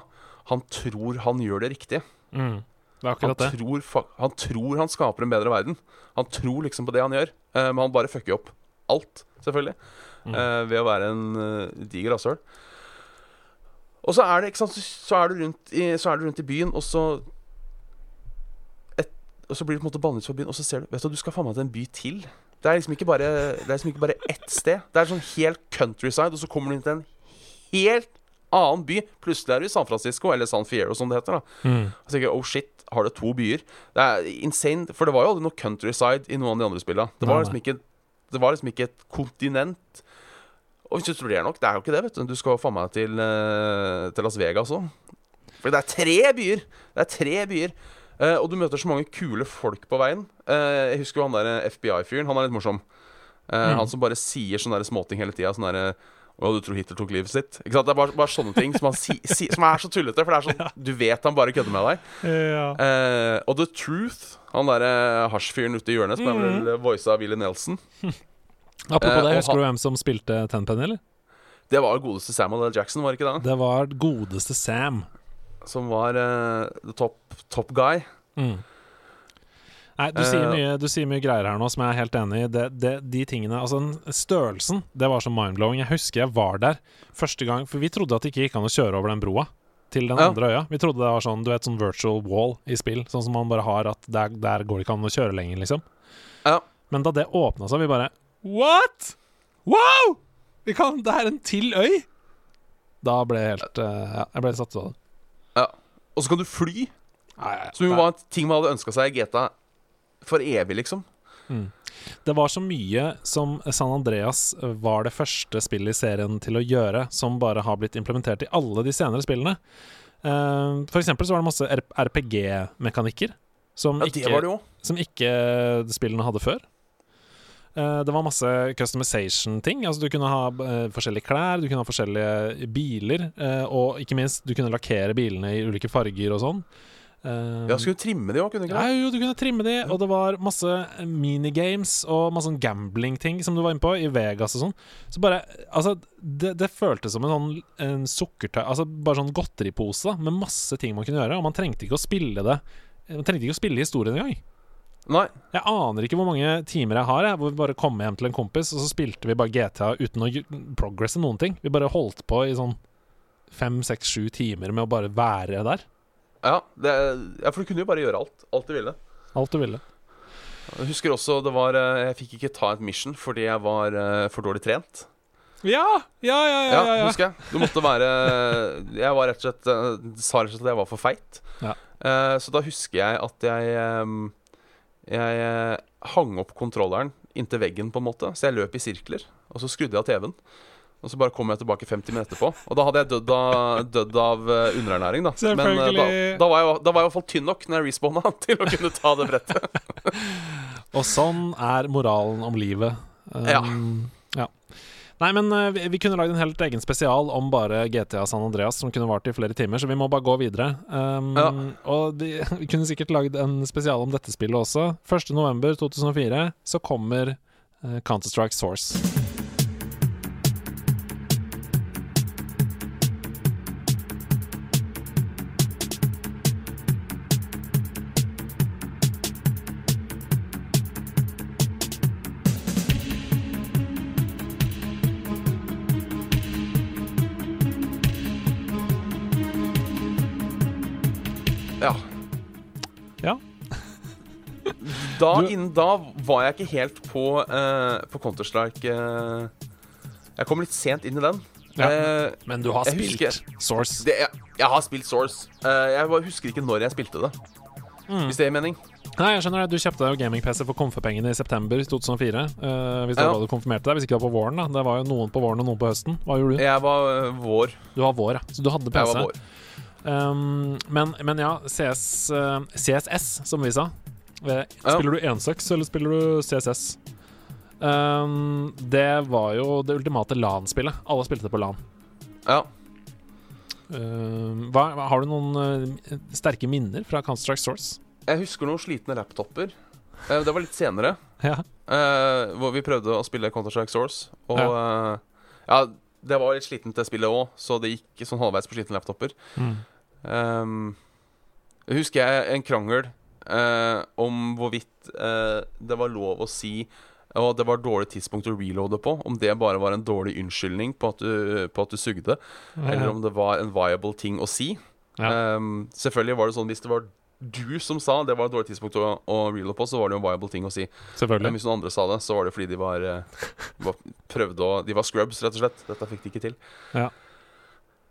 Han tror han gjør det riktige. Mm. Det Han tror, han tror han skaper en bedre verden. Han tror liksom på det han gjør, eh, men han bare fucker opp alt, selvfølgelig. Mm. eh, ved å være en eh, diger rasshøl. Og så er det, ikke sant, så, er du rundt i, så er du rundt i byen, og så et, Og så blir du på en måte bannet ut fra byen, og så ser du Vet du, du skal faen meg til en by til. Det er liksom ikke bare Det er liksom ikke bare ett sted. Det er sånn helt countryside, og så kommer du inn til en helt annen by. Plutselig er du i San Francisco, eller San Fierro, som det heter. da Mm. og så tenker jeg, oh shit, har det to byer? Det er insane, for det var jo aldri noe countryside i noen av de andre spillene. Det var liksom ikke Det var liksom ikke et kontinent. Og hvis du tror det er nok, det er jo ikke det, vet du. Du skal faen meg til, eh, til Las Vegas òg. For det er tre byer! Det er tre byer. Eh, og du møter så mange kule folk på veien. Eh, jeg husker jo han der FBI-fyren. Han er litt morsom. Eh, Mm. Han som bare sier sånne småting hele tida. Sånn derre å, du tror Hitler tok livet sitt? Ikke sant? Det er bare, bare sånne ting som, si, si, som er så tullete. For det er sånn Du vet han bare kødder med deg. Ja. Eh, og The Truth, han derre hasjfyren ute i hjørnet, som er vel voisa av Willy Nelson, Apropos Eh, det, husker han- du hvem som spilte Tenpenny, eller? det var godeste Samuel L. Jackson, var det ikke det? Det var godeste Sam. Som var eh, the top, top guy. Mm. Nei, du sier, Eh, mye, du sier mye greier her nå som jeg er helt enig i. Det, det, de tingene Altså, størrelsen, det var så mind-blowing. Jeg husker jeg var der første gang, for vi trodde at det ikke gikk an å kjøre over den broa til den Ja. andre øya. Vi trodde det var sånn, du vet, sånn virtual wall i spill, sånn som man bare har at der, der går det ikke an å kjøre lenger, liksom. Ja. Men da det åpna seg, vi bare What?! Wow! Vi kan, det er en til øy! Da ble jeg helt eh, Ja, jeg ble satt ut av det. Ja. Og så kan du fly, Nei, som jo var en ting man hadde ønska seg i GTA for evig, liksom. Det var så mye som San Andreas var det første spillet i serien til å gjøre, som bare har blitt implementert i alle de senere spillene. Uh, for eksempel så var det masse RPG-mekanikker som, Ja, ikke- som ikke spillene hadde før. Eh, det var masse customization-ting. Altså Du kunne ha uh, forskjellige klær, du kunne ha forskjellige biler, uh, og ikke minst, du kunne lakkere bilene i ulike farger og sånn. Eh, Ja, skulle trimme de òg, kunne du ikke ja, jo, du kunne trimme de, og det var masse minigames og masse sånn gambling-ting som du var inne på, i Vegas og sånn. Så bare Altså, det, det føltes som en sånn en sukkertøy Altså bare sånn godteripose da, med masse ting man kunne gjøre, og man trengte ikke å spille det Man trengte ikke å spille historien engang. Nei. Jeg aner ikke hvor mange timer jeg har, jeg, hvor vi bare kom hjem til en kompis, og så spilte vi bare GTA uten å progresse noen ting. Vi bare holdt på i sånn fem, seks, sju timer med å bare være der. Ja, det, ja, for du kunne jo bare gjøre alt. Alt du ville. Alt du ville. Jeg husker også det var eh, Jeg fikk ikke ta et mission fordi jeg var eh, for dårlig trent. Ja! Ja, ja, ja. Ja, ja, husker jeg. Du måtte være Jeg var rett og slett eh, Sa rett og slett at jeg var for feit. Ja. Eh, så da husker jeg at jeg Jeg hang opp kontrolleren inntil veggen, på en måte. Så jeg løp i sirkler. Og så skrudde jeg av TV-en. Og så bare kom jeg tilbake 50 minutter etterpå. Og da hadde jeg dødd av, dødd av eh, underernæring, da. Men eh, da, da, var jeg, da var jeg i hvert fall tynn nok når jeg respawna til å kunne ta det brettet. Og sånn er moralen om livet. Um, ja. Nei, men eh, vi, vi kunne lagd en helt egen spesial om bare GTA San Andreas, som kunne vart i flere timer, så vi må bare gå videre. Um, Ja. Og de, vi kunne sikkert lagd en spesial om dette spillet også. 1.11.2004 så kommer uh, Counter-Strike Source. Da, Du- innen da var jeg ikke helt på, uh, på Counter-Strike. Uh, jeg kom litt sent inn i den. Ja. uh, Men du har spilt husker- Source. det, jeg, jeg har spilt Source. Jeg husker ikke når jeg spilte det. Mm. Hvis det gir mening. Nei, jeg skjønner det. Du kjøpte deg gaming-PC for komfepengene i september 2004. Uh, hvis det Ja. var du konfirmerte deg. Hvis ikke det var på våren, da. Det var jo noen på våren og noen på høsten. Hva gjorde du? Jeg var uh, vår. Du var vår, ja. Så du hadde PC. var vår. Um, men, men ja, CS, uh, CSS, som vi sa. Eh, Ja. Spiller du 1.6, eller spiller du CSS? Um, det var jo det ultimate LAN-spillet. Alle spilte det på LAN. Ja. Um, hva, har du noen uh, sterke minner fra Counter-Strike Source? Jeg husker noen slitne laptoper. Uh, det var litt senere. Ja. uh, hvor vi prøvde å spille Counter-Strike Source. Og ja. ja, det var litt slitent, det spillet òg, så det gikk sånn halvveis på slitne laptoper. Mm. Um, husker jeg en krangel eh, om hvorvidt eh, det var lov å si og det var et dårlig tidspunkt å reloade på. Om det bare var en dårlig unnskyldning på at du, på at du sugde, Ja. eller om det var en viable ting å si. Ja. Um, selvfølgelig var det sånn hvis det var du som sa det var et dårlig tidspunkt å, å reloade på, så var det jo en viable ting å si. Men hvis noen andre sa det, så var det fordi de var, eh, var prøvde å De var scrubs, rett og slett. Dette fikk de ikke til. Uh,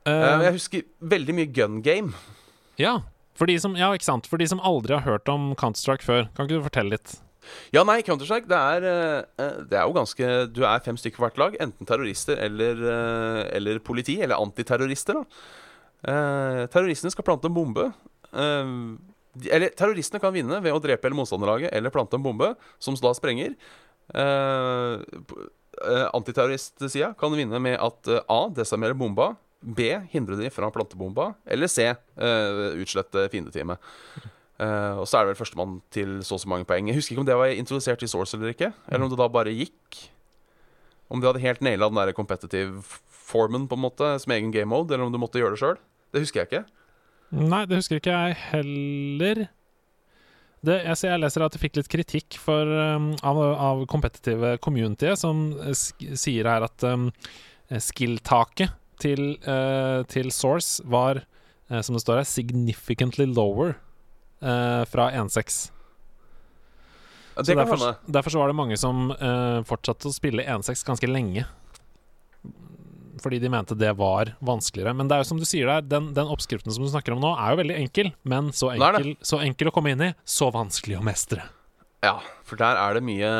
Eh, jeg husker veldig mye gun game. ja, for de som, ja, ikke sant. For de som aldri har hørt om Counter-Strike før, kan ikke du fortelle litt? Ja, nei, Counter-Strike, det er, eh, det er jo ganske Du er fem stykker hvert lag. Enten terrorister eller, eh, eller politi. Eller antiterrorister, da. Eh, terroristene skal plante en bombe. Eh, eller terroristene kan vinne ved å drepe hele motstanderlaget eller plante en bombe, som da sprenger. Antiterroristsida kan vinne med at eh, A. Desarmerer bomba. B. Hindre de fra plantebomba. Eller C. Uh, utslette fiendeteamet. Uh, og så er det vel førstemann til så og så mange poeng. Jeg husker ikke om det var introdusert i Source eller ikke. Eller om det da bare gikk. Om de hadde helt naila den der competitive formen på en måte som egen game mode, eller om du måtte gjøre det sjøl. Det husker jeg ikke. Nei, det husker ikke jeg heller. Det, jeg, jeg leser at det fikk litt kritikk for, um, av, av competitive community, som eh, sier her at um, skill-taket til, uh, til Source var, uh, som det står her, significantly lower uh, fra 1.6. Ja, Så derfor, derfor så var det mange som fortsatte å spille 1.6 ganske lenge. Fordi de mente det var vanskeligere. Men det er jo som du sier der, den, den oppskriften som du snakker om nå, er jo veldig enkel. Men så enkel, så enkel å komme inn i, så vanskelig å mestre. Ja, for der er det mye,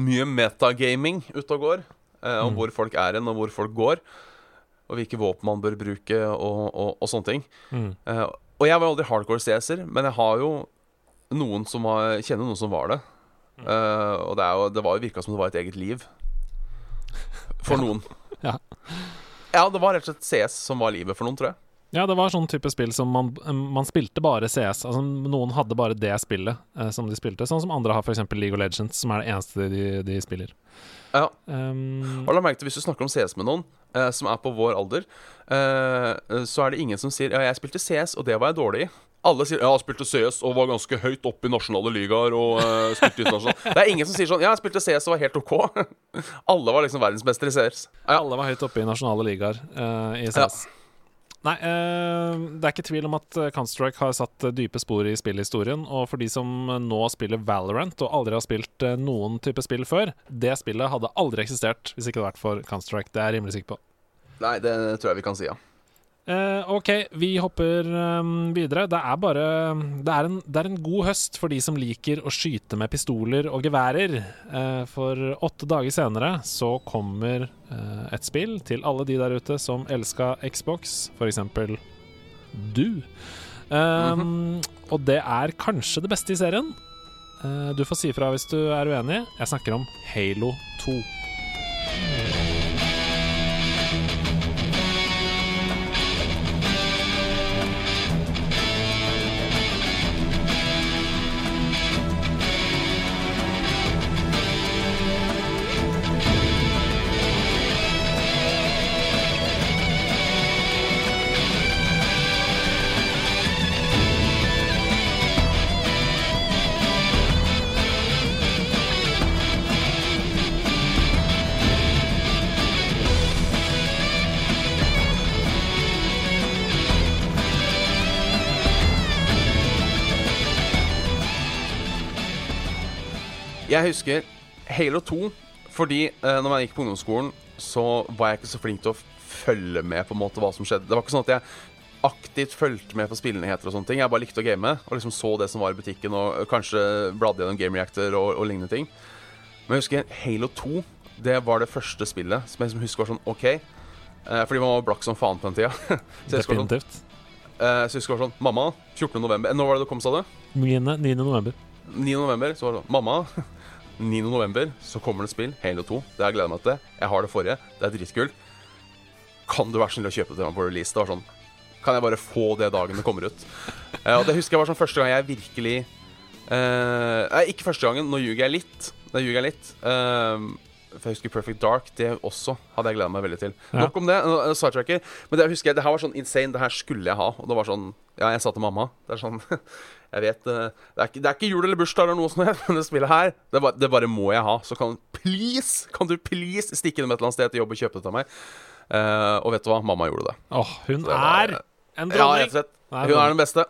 mye metagaming ute og går. Eh, om Mm. hvor folk er hen, og hvor folk går. Og hvilke våpen man bør bruke, og, og, og sånne ting. Mm. Uh, og jeg var aldri hardcore CS-er, men jeg har jo noen som har, kjenner noen som var det. Mm. Eh, og det, er jo, det var jo virka som det var et eget liv. For Ja. noen. Ja. Ja, det var rett og slett CS som var livet for noen, tror jeg. Ja, det var sånn type spill som man, man spilte bare CS. Altså Noen hadde bare det spillet eh, som de spilte. Sånn som andre har f.eks. League of Legends, som er det eneste de, de spiller. Ja. Um, Og la merke til Hvis du snakker om CS med noen eh, som er på vår alder, uh, så er det ingen som sier Ja, jeg spilte CS, og det var jeg dårlig i. Alle sier ja, jeg spilte CS og var ganske høyt oppe i nasjonale ligaer. Og uh, spilte internasjonalt Det er ingen som sier sånn Ja, jeg spilte CS og var helt OK. Alle var liksom verdensmestere i CS. Ja, Alle var høyt oppe i nasjonale ligaer i CS. Nei, eh, det er ikke tvil om at eh, Counter-Strike har satt eh, dype spor i spillhistorien. Og for de som nå spiller Valorant og aldri har spilt noen type spill før, det spillet hadde aldri eksistert hvis ikke det hadde vært for Counter-Strike. Det er jeg rimelig sikker på. Nei, det tror jeg vi kan si, ja. Eh, ok, vi hopper um, videre. Det er bare det er, en, det er en god høst for de som liker å skyte med pistoler og geværer. Uh, for åtte dager senere så kommer uh, et spill til alle de der ute som elska Xbox, f.eks. du. Eh, Og det er kanskje det beste i serien. Du får si ifra hvis du er uenig. Jeg snakker om Halo 2. Jeg husker Halo 2 fordi uh, når jeg gikk på ungdomsskolen, så var jeg ikke så flink til å følge med på en måte hva som skjedde. Det var ikke sånn at jeg aktivt fulgte med på spillenheter og sånne ting. Jeg bare likte å game og liksom så det som var i butikken, og kanskje bladde gjennom Game Reactor og, og lignende ting. Men jeg husker Halo 2. Det var det første spillet som jeg liksom husker var sånn OK. Uh, fordi man var blakk som faen på den tida. så var sånn, Definitivt. eh, så jeg husker sånn Mamma, 14. november Når var det du kom, sa du? 9. 9. november. så var det sånn Mamma, 9.11. så kommer det spill, Halo 2. Det har jeg gleda meg til. Jeg har det forrige. Det er dritkult. Kan du være snill å kjøpe det til meg på release? Det var sånn Kan jeg bare få det dagen det kommer ut? Eh, og det husker jeg var sånn første gang jeg virkelig eh, Nei, ikke første gangen. Nå ljuger jeg litt. Nå ljuger jeg litt. Eh, for jeg husker Perfect Dark. Det også hadde jeg gleda meg veldig til. Ja. Nok om det. sidetracker. Men det husker jeg, det her var sånn insane. Det her skulle jeg ha. Og det var sånn Ja, jeg sa til mamma Det er sånn Jeg vet eh, det er, ikke, det er ikke jul eller bursdag eller noe sånt, men det spillet her, det, bare, det bare må jeg ha. Så kan please, kan du please stikke innom et eller annet sted til jobb og kjøpe det til meg? Uh, og vet du hva? Mamma gjorde det. Åh, hun var- er en Ja, dronning! rett og slett. Hun er den beste.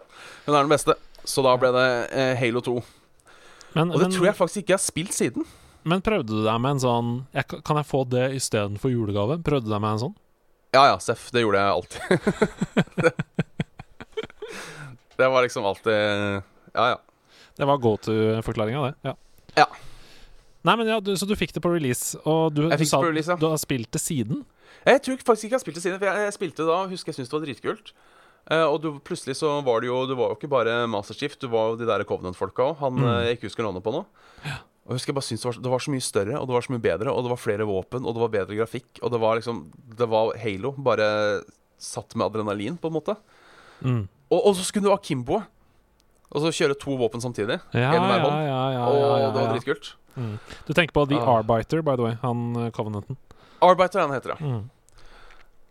Hun er den beste. Så da ble det uh, Halo 2. men, Og det men, tror jeg faktisk ikke jeg har spilt siden. men prøvde du deg med en sånn jeg, Kan jeg få det istedenfor julegave? Prøvde du deg med en sånn? Ja ja, Seff. Det gjorde jeg alltid. det var liksom alltid Ja ja. Det var go to-forklaringa, det. Ja. Ja. Nei, men ja, du, Så du fikk det på release, og du, du sa release, ja. du har spilt det siden? Jeg tror faktisk ikke jeg har spilt det siden. For jeg, jeg spilte da, husker jeg syntes det var dritkult. Uh, og du, plutselig så var det jo Du var jo ikke bare Master Chief, du var jo de der Covenant-folka òg. Han Mm. eh, jeg ikke husker navnet på nå. Og jeg husker jeg bare syntes det var, det var så mye større, og det var så mye bedre, og det var flere våpen, og det var bedre grafikk, og det var liksom Det var Halo, bare satt med adrenalin, på en måte. Mm. Og, og så skulle du ha Kimbo. Og så kjøre to våpen samtidig. Ja, En hver ja, hånd. ja, ja, og det var dritkult. Mm. Du tenker på The Ah. Arbiter, by the way. Han eh, Covenanten. Arbiter, han heter det. Mm.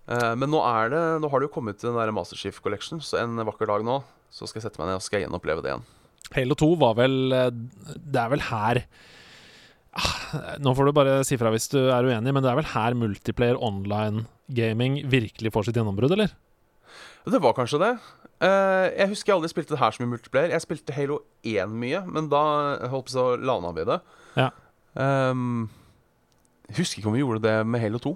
Uh, men nå er det Nå har det jo kommet den der Master Chief Collection, så en vakker dag nå så skal jeg sette meg ned og skal gjenoppleve det igjen. Halo 2 var vel eh, Det er vel her Ah, Nå får du bare si fra hvis du er uenig, men det er vel her multiplayer online gaming virkelig får sitt gjennombrudd, eller? Det var kanskje det. Eh, jeg husker jeg aldri spilte det her som i multiplayer. Jeg spilte Halo 1 mye, men da holdt på å lana vi det. Ja. Um, jeg husker ikke om vi gjorde det med Halo 2.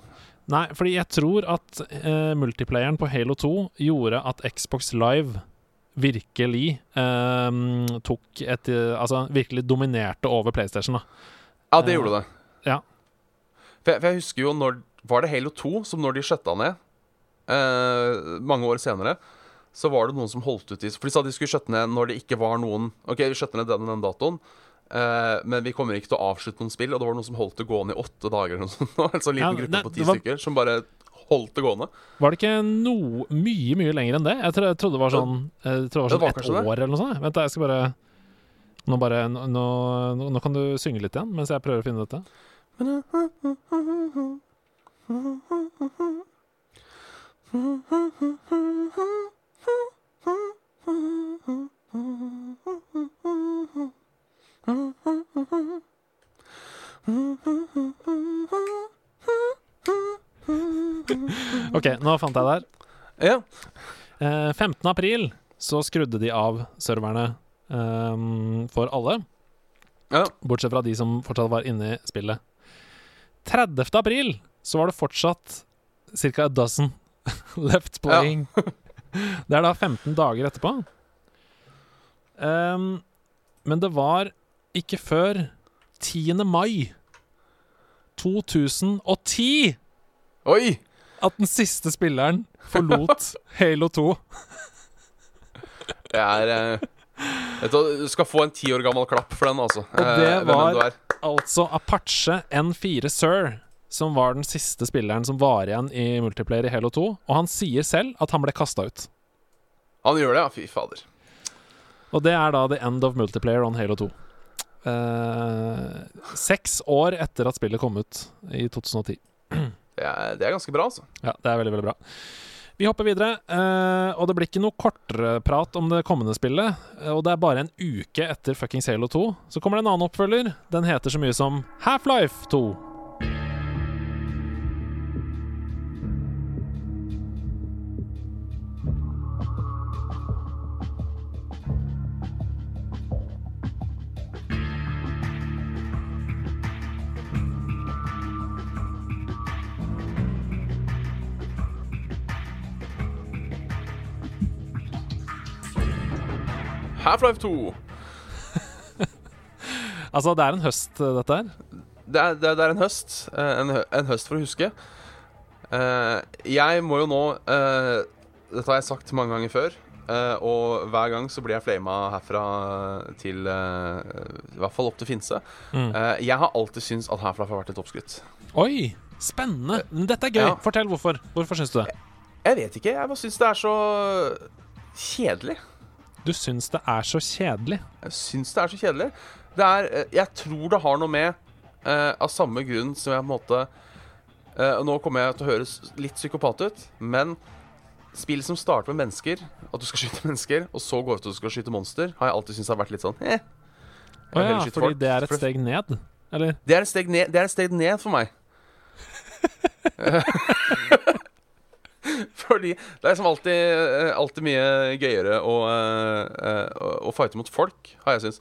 Nei, fordi jeg tror at uh, multiplayeren på Halo 2 gjorde at Xbox Live virkelig uh, tok et uh, Altså virkelig dominerte over PlayStation, da. Ja, det gjorde det. ja. For jeg, for jeg husker jo når Var det Halo 2 som når de skjøtta ned, mange år senere, så var det noen som holdt ut i For de sa de skulle skjøtte ned når det ikke var noen OK, vi skjøtter ned den og den datoen. eh, men vi kommer ikke til å avslutte noen spill. Og det var noen som holdt det gående i åtte dager. Eller noe sånt, en sånn liten Ja, gruppe det- på ti var- stykker som bare holdt det gående. Var det ikke noe mye, mye lenger enn det? Jeg, tro, jeg trodde det var sånn, jeg det var Det sånn var ett kanskje det. år eller noe sånt. Vent, jeg skal bare nå, bare nå, nå, nå kan du synge litt igjen mens jeg prøver å finne dette. OK, nå fant jeg det her. Ja. Eh, 15. april så skrudde de av serverne ehm, for alle, ja. bortsett fra de som fortsatt var inne i spillet. 30. april så var det fortsatt ca. a dozen left playing. Det er da 15 dager etterpå. Um, men det var ikke før 10. mai 2010 Oi! at den siste spilleren forlot Halo 2. Det er eh, du, du skal få en ti år gammel klapp for den, altså. Og det Eh, var- er. Altså Apache N4 Sir, som var den siste spilleren som var igjen i multiplayer i Halo 2. Og han sier selv at han ble kasta ut. Han gjør det, ja. Fy fader. Og det er da the end of multiplayer on Halo 2. Eh, seks år etter at spillet kom ut i 2010. Det er, det er ganske bra, altså. Ja, det er veldig, veldig bra. Vi hopper videre, eh, og det blir ikke noe kortere prat om det kommende spillet. Og det er bare en uke etter fuckings Halo 2. Så kommer det en annen oppfølger. Den heter så mye som Half-Life 2. Half-Life 2. Altså, det er en høst, eh, dette her. Det er, det er, det er en høst. eh, En, en høst for å huske. Eh, jeg må jo nå Dette har jeg sagt mange ganger før, og hver gang så blir jeg flama herfra til I hvert fall opp til Finse. Mm. Jeg har alltid syntes at Half-Life har vært et oppskrytt. Oi, spennende. Men Dette er gøy. Ja. Fortell hvorfor. Hvorfor syns du det? Jeg vet ikke. Jeg bare syns det er så kjedelig. Du syns det er så kjedelig. Jeg syns det er så kjedelig. Det er eh, Jeg tror det har noe med eh, Av samme grunn som jeg på en måte eh, nå kommer jeg til å høres litt psykopat ut, men spill som starter med mennesker, at du skal skyte mennesker, og så går ut til at du skal skyte monster, har jeg alltid syntes har vært litt sånn eh. Å ja, fordi folk. det er et steg ned? Eller? Det er et steg ned, det er et steg ned for meg. Fordi det er liksom alltid, eh, alltid mye gøyere å, eh, eh, å- å fighte mot folk, har jeg syntes.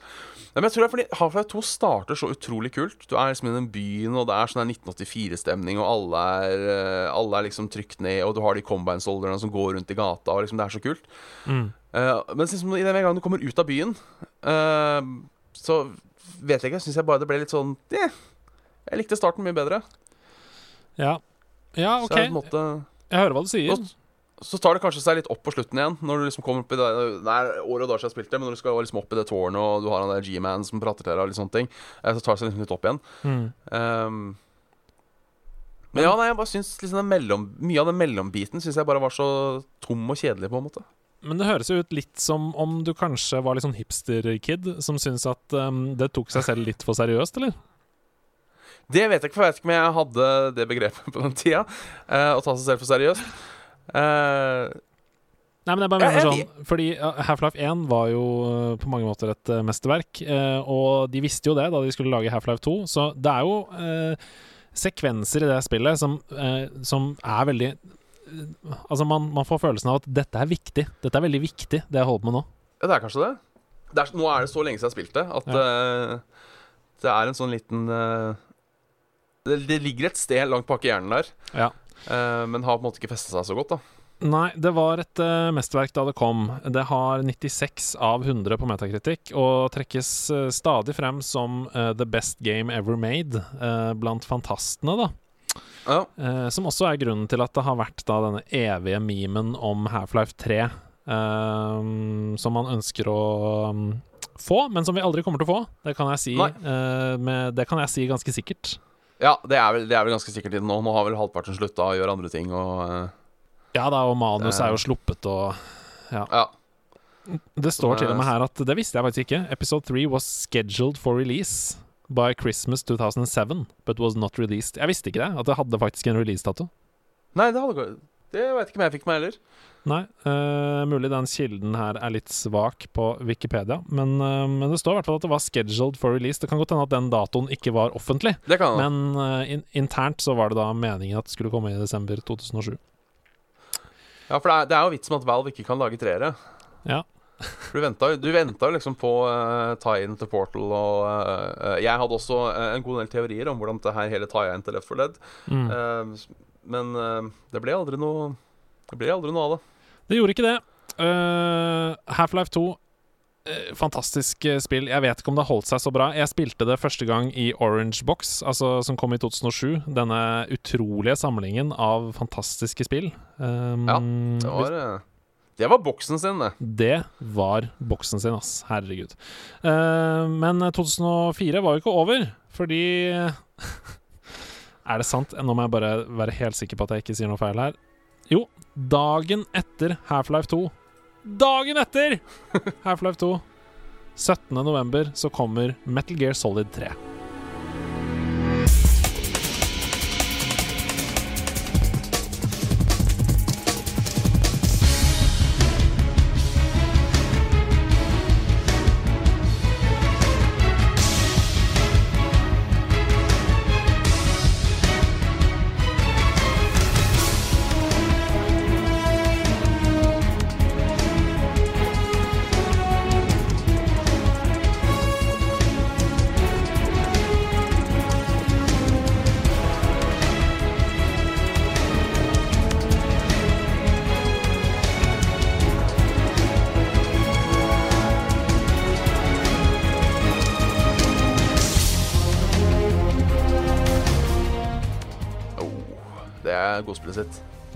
Men jeg tror det er fordi Half-Life 2 starter så utrolig kult. Du er liksom i den byen, og det er sånn der 1984-stemning, og alle er, alle er liksom trykt ned, og du har de combine-solderne som går rundt i gata, og liksom det er så kult. Mm. Uh, men liksom, i den gang du kommer ut av byen, så vet jeg ikke. Syns jeg bare det ble litt sånn yeah, Jeg likte starten mye bedre. Ja. ja, Så OK. jeg, på en måte, Jeg hører hva du sier. Og- så tar det kanskje seg litt opp på slutten igjen. Når du liksom kommer opp i det Det er år og dager siden jeg spilte, men når du skal liksom opp i det tårnet, og du har han der G-man som prater til deg, og litt sånne ting, eh, så tar det seg liksom litt opp igjen. Mm. Um, men ja, nei, jeg bare syns liksom mellom, mye av den mellombiten Syns jeg bare var så tom og kjedelig, på en måte. Men det høres jo ut litt som om du kanskje var litt sånn hipster-kid som syns at um, det tok seg selv litt for seriøst, eller? Det vet jeg ikke, for jeg vet ikke om jeg hadde det begrepet på den tida. Uh, å ta seg selv for seriøst. Uh, Nei, men jeg bare Ja, mener sånn Fordi Half-Life 1 var jo uh, på mange måter et uh, mesterverk, uh, og de visste jo det da de skulle lage Half-Life 2, så det er jo uh, sekvenser i det spillet som, uh, som er veldig uh, Altså, man, man får følelsen av at dette er viktig. Dette er veldig viktig, det jeg holder på med nå. ja, det er kanskje det. det er, nå er det så lenge siden jeg har spilt det, at eh, det er en sånn liten eh, det, ligger et sted langt bak i hjernen der, Ja. uh, men har på en måte ikke festa seg så godt, da. Nei, det var et uh, mesterverk da det kom. Det har 96 av 100 på metakritikk, og trekkes uh, stadig frem som uh, the best game ever made blant fantastene, da. Ja. Som også er grunnen til at det har vært da denne evige memen om Half-Life 3, eh, som man ønsker å um, få, men som vi aldri kommer til å få. Det kan jeg si, det kan jeg si ganske sikkert. Ja, det er, vel, det er vel ganske sikkert nå. Nå har vel halvparten slutta å gjøre andre ting og uh, Ja da, og manus er jo sluppet og Ja. Det står til og med her at Det visste jeg faktisk ikke. Episode 3 was scheduled for release by Christmas 2007, but was not released. Jeg visste ikke det, at det hadde faktisk en releasedato. Nei, det hadde Det veit ikke om jeg fikk meg heller. Nei, uh, mulig den kilden her er litt svak på Wikipedia, men, uh, men det står i hvert fall at det var scheduled for release. Det kan godt hende at den datoen ikke var offentlig, Det kan men uh, in internt så var det da meningen at det skulle komme i desember 2007. Ja, for det er, det er jo vits med at Valve ikke kan lage treere. Ja. Du venta, jo- liksom på uh, tie-in til Portal, og uh, Jeg hadde også en god del teorier om hvordan det her hele tie-in til Left 4 Dead. Mm. Men eh, det ble aldri noe Det ble aldri noe av det. Det gjorde ikke det. Uh, Half-Life 2 eh, Fantastisk spill. Jeg vet ikke om det holdt seg så bra. Jeg spilte det første gang i Orange Box, altså, som kom i 2007. Denne utrolige samlingen av fantastiske spill. Um, Ja, Det var, det var boksen sin, det. Det var boksen sin, ass. Herregud. Uh, men 2004 var jo ikke over, fordi Er det sant? Nå må jeg bare være helt sikker på at jeg ikke sier noe feil her. Jo, dagen etter Half-Life 2 Dagen etter Half-Life 2! 17. november så kommer Metal Gear Solid 3.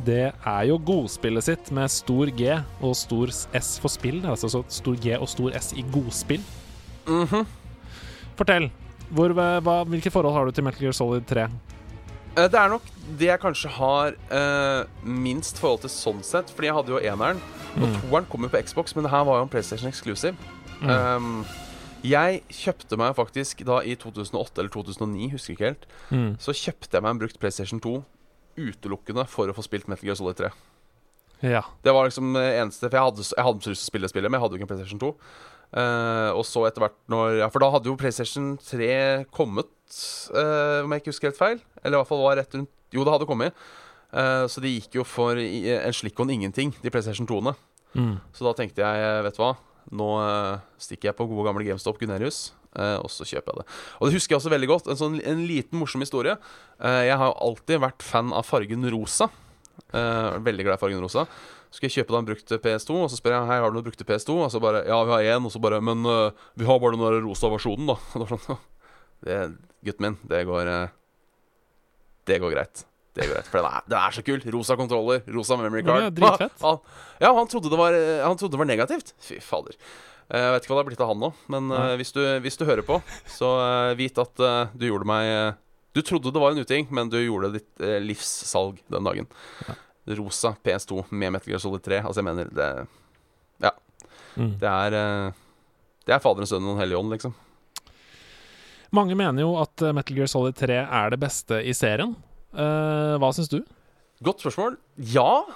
det er jo godspillet sitt med stor G og stor S for spill. Altså så stor G og stor S i godspill. Mhm. Fortell. Hvor, hva, hvilke forhold har du til Metal Gear Solid 3? Eh, Det er nok det jeg kanskje har uh, minst forhold til sånn sett. Fordi jeg hadde jo eneren, og Mm. toeren kom jo på Xbox, men det her var jo en PlayStation exclusive. Mm. Um, jeg kjøpte meg faktisk da i 2008 eller 2009, husker ikke helt, Mm. så kjøpte jeg meg en brukt PlayStation 2 utelukkende for å få spilt Metal Gear Solid 3. Ja. Det var liksom det eneste For jeg hadde, jeg hadde så lyst til å spille spillet, men jeg hadde jo ikke en PlayStation 2. Uh, og så etter hvert når Ja, for da hadde jo PlayStation 3 kommet, uh, om jeg ikke husker helt feil. Eller i hvert fall var rett rundt Jo, det hadde kommet. Uh, så de gikk jo for en slikk og en ingenting, de PlayStation 2-ene. Mm. Så da tenkte jeg, vet du hva, nå eh, stikker jeg på gode gamle GameStop Gunerius. Eh, og så kjøper jeg det. Og det husker jeg også veldig godt. En sånn en liten morsom historie. Eh, jeg har jo alltid vært fan av fargen rosa. Eh, veldig glad i fargen rosa. Så skal jeg kjøpe da en brukt PS2, og så spør jeg Hei, har du noen brukte PS2. Og så bare Ja, vi har én. Og så bare Men vi har bare den der rosa versjonen, da. Det sånn, Gutten min, det går Det går greit. Det går greit, For den er, den er så kul. Rosa kontroller, rosa memory card. Ja, dritfett. Han, ja, han trodde, det var, han trodde det var negativt. Fy fader. Eh, Jeg vet ikke hva det har blitt av han nå, men uh, hvis, du, hvis du hører på, så uh, vit at uh, du gjorde meg Du trodde det var en uting, men du gjorde ditt livssalg den dagen. Rosa PS2 med Metal Gear Solid 3. Altså, jeg mener det Mm. Det er Det er Faderen, Sønnen og Den hellige ånd, liksom. Mange mener jo at Metal Gear Solid 3 er det beste i serien. Hva syns du? Godt spørsmål. Ja,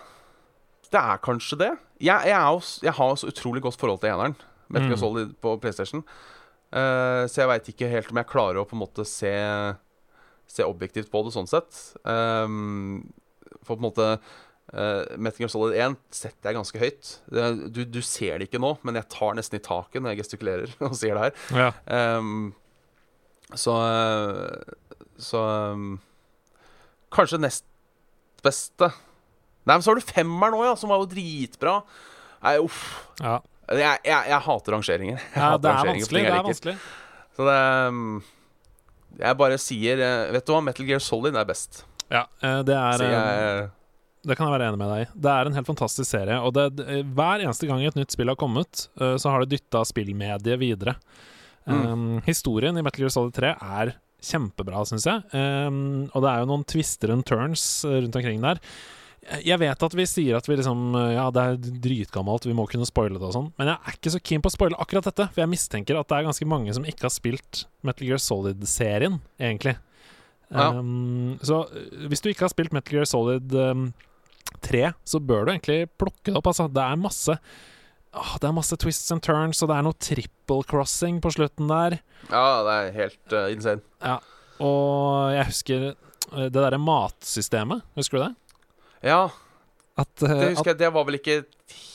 det er kanskje det. Jeg, jeg, er også, jeg har så utrolig godt forhold til eneren. Metal Gear Mm. Solid på PlayStation. Uh, så jeg veit ikke helt om jeg klarer å på en måte se Se objektivt på det sånn sett. Um, for på en måte uh, Metal Gear Solid 1 setter jeg ganske høyt. Det, du, du ser det ikke nå, men jeg tar nesten i taket når jeg gestikulerer og sier det her. Ja. Um, så eh, Så um, Kanskje nest beste. Nei, men så har du femmeren òg, ja, som var jo dritbra. Nei, uff. ja. Jeg, jeg, jeg hater rangeringer. Jeg ja hater det er rangeringer Det er vanskelig. Så det ehm, Jeg bare sier eh, Vet du hva, Metal Gear Solid er best. Ja, eh, det er eh, jeg, Det kan jeg være enig med deg i. Det er en helt fantastisk serie. Og det, hver eneste gang et nytt spill har kommet, eh, så har det dytta spillmediet videre. Mm. Um, historien i Metal Gear Solid 3 er kjempebra, syns jeg. Um, og det er jo noen twister and turns eh, rundt omkring der. Jeg vet at vi sier at vi liksom eh, Ja, det er dritgammelt, vi må kunne spoile det og sånn, men jeg er ikke så keen på å spoile akkurat dette, for jeg mistenker at det er ganske mange som ikke har spilt Metal Gear Solid-serien, egentlig. Ja. Um, så eh, hvis du ikke har spilt Metal Gear Solid um, 3, så bør du egentlig plukke det opp. Altså. Det er masse Oh, Det er masse twists and turns, og det er noe triple crossing på slutten der. ja, det er helt uh, insane. Og jeg husker det derre matsystemet. Husker du det? Ja, At, uh, det at husker jeg. Det var vel ikke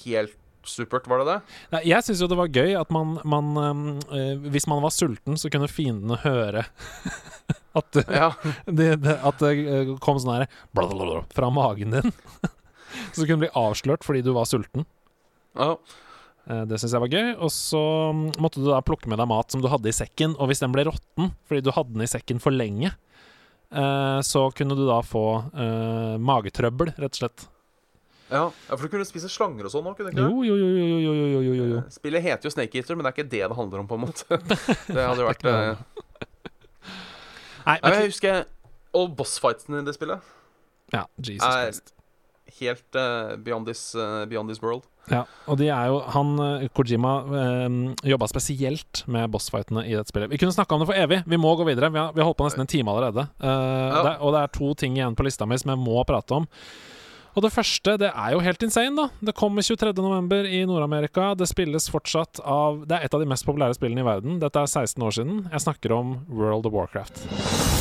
helt supert, var det det? Nei, Jeg syns jo det var gøy at man, man eh, Hvis man var sulten, så kunne fiendene høre at det, Ja. det, det, at det eh, kom sånn her fra magen din. så du kunne bli avslørt fordi du var sulten. ja. Eh, Det syns jeg var gøy. Og så mm, måtte du da plukke med deg mat som du hadde i sekken. Og hvis den ble råtten fordi du hadde den i sekken for lenge, eh, Eh, så kunne du da få eh, magetrøbbel, rett og slett. Ja, for du kunne spise slanger og sånn òg, kunne du ikke? Jo, jo, jo, jo, jo, jo, jo, jo. jo. Eh, spillet heter jo Snake Eater, men det er ikke det det handler om, på en måte. Det hadde jo vært Nei, men jeg husker Og bossfightene i det spillet ja, Jesus er Christ. helt uh, beyond, this, uh, beyond this world. Ja, og de er jo Han eh, Kojima eh, jobba spesielt med bossfightene i dette spillet. Vi kunne snakka om det for evig. Vi må gå videre. Vi har, vi har holdt på nesten en time allerede. Eh, det, og det er to ting igjen på lista mi som jeg må prate om. Og det første, det er jo helt insane, da. Det kommer 23.11. i Nord-Amerika. Det spilles fortsatt av Det er et av de mest populære spillene i verden. Dette er 16 år siden. Jeg snakker om World of Warcraft.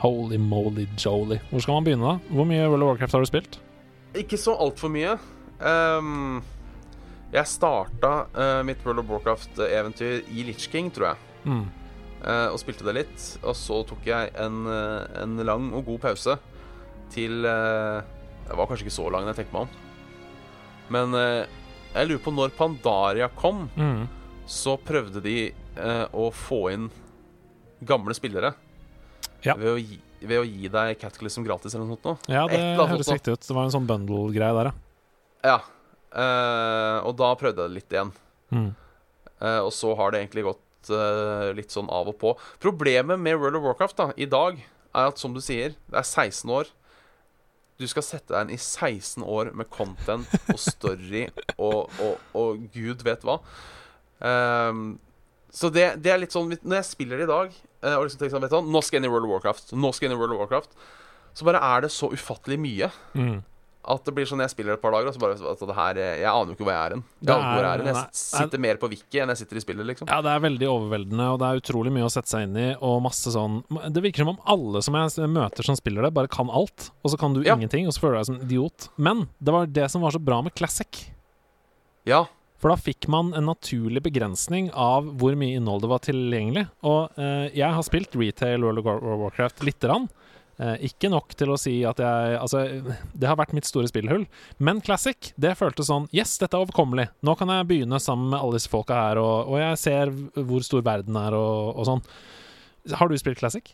Holy moly joly. Hvor skal man begynne, da? Hvor mye World of Warcraft har du spilt? Ikke så altfor mye. Um, jeg starta uh, mitt World of Warcraft-eventyr i Litch King, tror jeg. Mm. Uh, og spilte det litt. Og så tok jeg en, eh, en lang og god pause til uh, Det var kanskje ikke så lang, jeg tenker meg om. Men eh, jeg lurer på når Pandaria kom, Mm. så prøvde de eh, å få inn gamle spillere. Ja. Ved, å gi, ved å gi deg Cataclysm gratis eller noe sånt. Ja, det høres riktig ut. Det var en sånn bundle-greie der, ja. Ja. Uh, og da prøvde jeg det litt igjen. Mm. Uh, og så har det egentlig gått uh, litt sånn av og på. Problemet med World of Warcraft da, i dag er at, som du sier, det er 16 år. Du skal sette deg inn i 16 år med content og story og, og, og gud vet hva. Ehm, så det, det er litt sånn Når jeg spiller det i dag eh, og liksom tenker sånn, vet du, Nå skal jeg inn i World of Warcraft. Nå skal jeg inn i World of Warcraft Så bare er det så ufattelig mye Mm. at det blir sånn jeg spiller et par dager, og så bare at det her Jeg aner jo ikke hvor jeg er hen. Jeg er, jeg er er- Jeg sitter mer på Wiki enn jeg sitter i spillet, liksom. Ja, det er veldig overveldende, og det er utrolig mye å sette seg inn i. Og masse sånn Det virker som om alle som jeg møter som spiller det, bare kan alt. Og så kan du Ja. ingenting, og så føler du deg som en idiot. Men det var det som var så bra med Classic. Ja. For da fikk man en naturlig begrensning av hvor mye innhold det var tilgjengelig. Og eh, jeg har spilt retail World of Warcraft lite grann. Eh, ikke nok til å si at jeg Altså, det har vært mitt store spillhull. Men Classic, det føltes sånn Yes, dette er overkommelig. Nå kan jeg begynne sammen med alle disse folka her, og, og jeg ser hvor stor verden er, og, og sånn. Har du spilt Classic?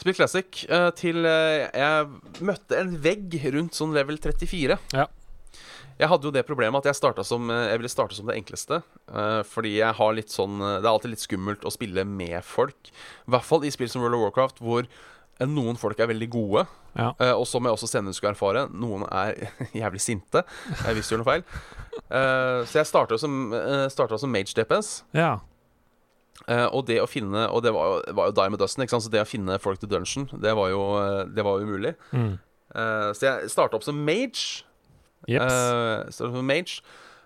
Spilt Classic uh, til uh, jeg møtte en vegg rundt sånn level 34. Ja. Jeg hadde jo det problemet at jeg, som, eh, jeg ville starte som det enkleste. eh, fordi jeg har litt sånn eh, Det er alltid litt skummelt å spille med folk. I hvert fall i spill som World of Warcraft, hvor noen folk er veldig gode. Ja. og som jeg også senere skulle erfare, noen er jævlig sinte Jeg hvis du gjør noe feil. Så jeg starta som, som mage DPS. Ja. Og det å finne Og det var jo, var jo Dime Dustin, så det å finne folk til dungeon, det var jo, det var jo umulig. Mm. Så jeg starta opp som mage. Jeps. Uh, mage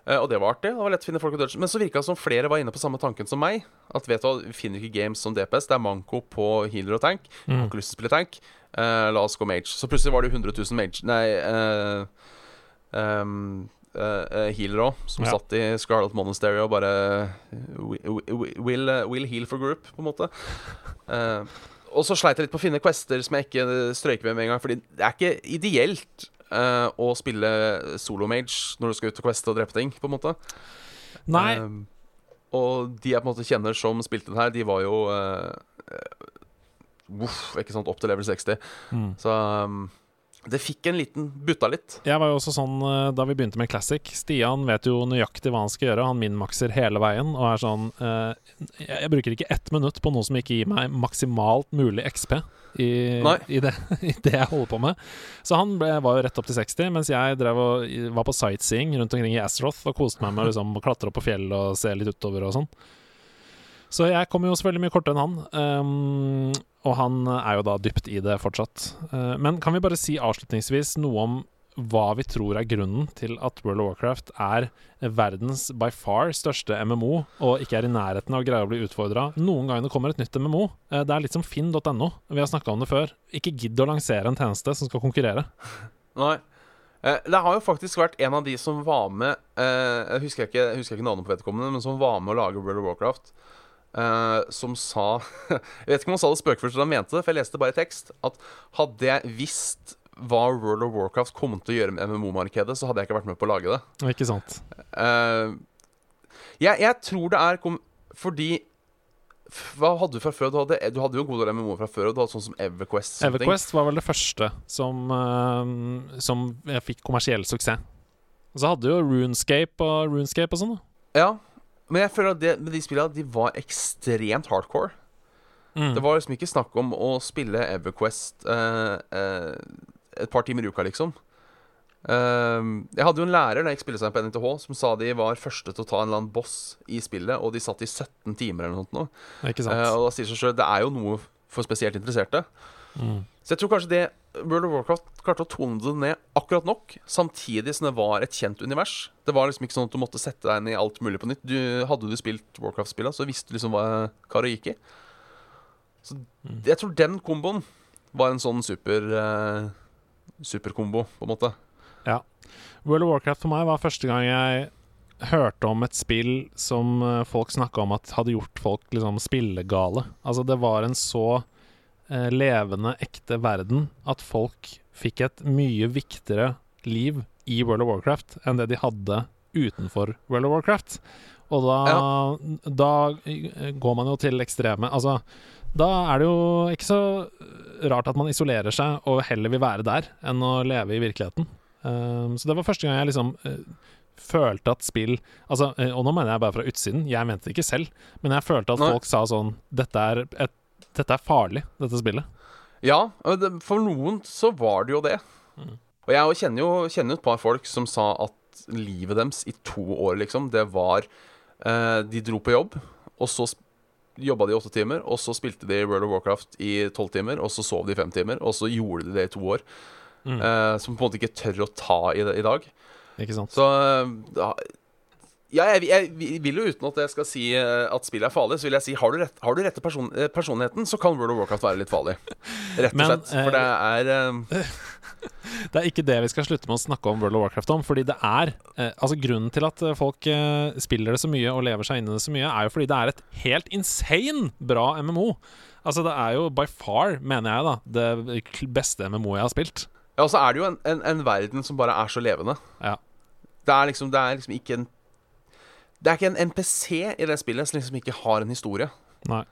Uh, og det var artig. Det var lett å finne folk dungeon. Men så virka det som flere var inne på samme tanken som meg. At vet du hva, vi finner ikke games som DPS. Det er manko på healer og tank. Mm. har ikke lyst til å spille tank. Uh, la oss gå mage. Så plutselig var det jo 100 000 mage Nei uh, um, eh, eh, healere òg, som Ja. satt i Scarlet Monastery og bare wi- wi- will, eh, will heal for group, på en måte. Eh, og så sleit jeg litt på å finne quester som jeg ikke strøyker med med en gang. Fordi det er ikke ideelt eh, å spille solo-mage når du skal ut og queste og drepe ting, på en måte. Nei. Eh, og de jeg på en måte kjenner som spilte den her, de var jo uh, Uff, ikke sant, opp til level 60. Mm. Så um, det fikk en liten Butta litt. Jeg var jo også sånn eh, da vi begynte med Classic. Stian vet jo nøyaktig hva han skal gjøre. Han minmakser hele veien og er sånn eh, jeg, bruker ikke ett minutt på noe som ikke gir meg maksimalt mulig XP i, i, det, i det jeg holder på med. Så han ble, var jo rett opp til 60, mens jeg drev og var på sightseeing rundt omkring i Astroth og koste meg med liksom, å klatre opp på fjellet og se litt utover og sånn. Så jeg kommer jo selvfølgelig mye kortere enn han. ehm, og han er jo da dypt i det fortsatt. Eh, men kan vi bare si avslutningsvis noe om hva vi tror er grunnen til at World of Warcraft er verdens by far største MMO, og ikke er i nærheten av å greie å bli utfordra noen ganger det kommer et nytt MMO. Eh, Det er litt som finn.no. Vi har snakka om det før. Ikke gidd å lansere en tjeneste som skal konkurrere. Nei. Eh, det har jo faktisk vært en av de som var med eh, Jeg husker ikke, jeg husker ikke navnet på vedkommende, men som var med å lage World of Warcraft. Eh, som sa Jeg vet ikke om han sa det spøkefullt eller han mente det, for jeg leste bare tekst. At hadde jeg visst hva World of Warcraft kom til å gjøre med MMO-markedet, så hadde jeg ikke vært med på å lage det. Ikke sant? uh, jeg, jeg tror det er kom fordi Hva hadde du fra før? Du hadde, du hadde jo en god del MMO fra før. Og du hadde sånn som Everquest. sånne ting. Everquest var vel det første som, uh, som jeg fikk kommersiell suksess. Og så hadde jo Runescape og Runescape og sånn. Ja, men jeg føler at det, med de spillene De var ekstremt hardcore. Mm. Det var liksom ikke snakk om å spille Everquest uh, uh, et par timer i uka, liksom. Uh, jeg hadde jo en lærer da jeg gikk spillesegn på NTH, som sa de var første til å ta en eller annen boss i spillet, og de satt i 17 timer eller noe sånt. nå. Eh, og da sier seg selv, det er jo noe for spesielt interesserte. Mm. Så jeg tror kanskje det World of Warcraft klarte å tone det ned akkurat nok, samtidig som det var et kjent univers. Det var liksom ikke sånn at du måtte sette deg inn i alt mulig på nytt. Du, hadde du spilt Warcraft-spillet, så visste du liksom hva, hva det gikk i. Så Mm. jeg tror den komboen var en sånn super eh, superkombo, på en måte. Ja. World of Warcraft for meg var første gang jeg hørte om et spill som eh, folk snakka om at hadde gjort folk liksom spillegale. Altså, det var en så eh, levende, ekte verden at folk fikk et mye viktigere liv i World of Warcraft enn det de hadde utenfor World of Warcraft. Og da, da eh, går man jo til ekstreme Altså, da er det jo ikke så rart at man isolerer seg og heller vil være der enn å leve i virkeligheten. Um, så det var første gang jeg liksom uh, følte at spill Altså, og nå mener jeg bare fra utsiden, jeg mente det ikke selv, men jeg følte at Nei. folk sa sånn Dette er, et, dette er farlig, dette spillet. Ja, for noen så var det jo det. Mm. Og jeg kjenner jo kjenner et par folk som sa at livet deres i to år, liksom, det var eh, De dro på jobb, og så jobba de i åtte timer, og så spilte de World of Warcraft i tolv timer, og så sov de i fem timer, og så gjorde de det i to år. Mm. Eh, som på en måte ikke tør å ta i det i dag. Ikke sant? Så eh, da, ja, jeg, jeg vil jo uten at jeg skal si eh, at spillet er farlig, så vil jeg si har du, rett, har du rette person, eh, personligheten, så kan World of Warcraft være litt farlig. Rett og Men, slett. For det er eh, Det er ikke det vi skal slutte med å snakke om World of Warcraft om. Fordi det er eh, Altså Grunnen til at eh, folk eh, spiller det så mye og lever seg inn i det så mye, er jo fordi det er et helt insane bra MMO. Altså Det er jo by far, mener jeg, da det beste MMO jeg har spilt. Ja, og så er det jo en, en, en verden som bare er så levende. Ja. Det er liksom, det er liksom ikke en Det er ikke en NPC i det spillet som liksom ikke har en historie. Nei.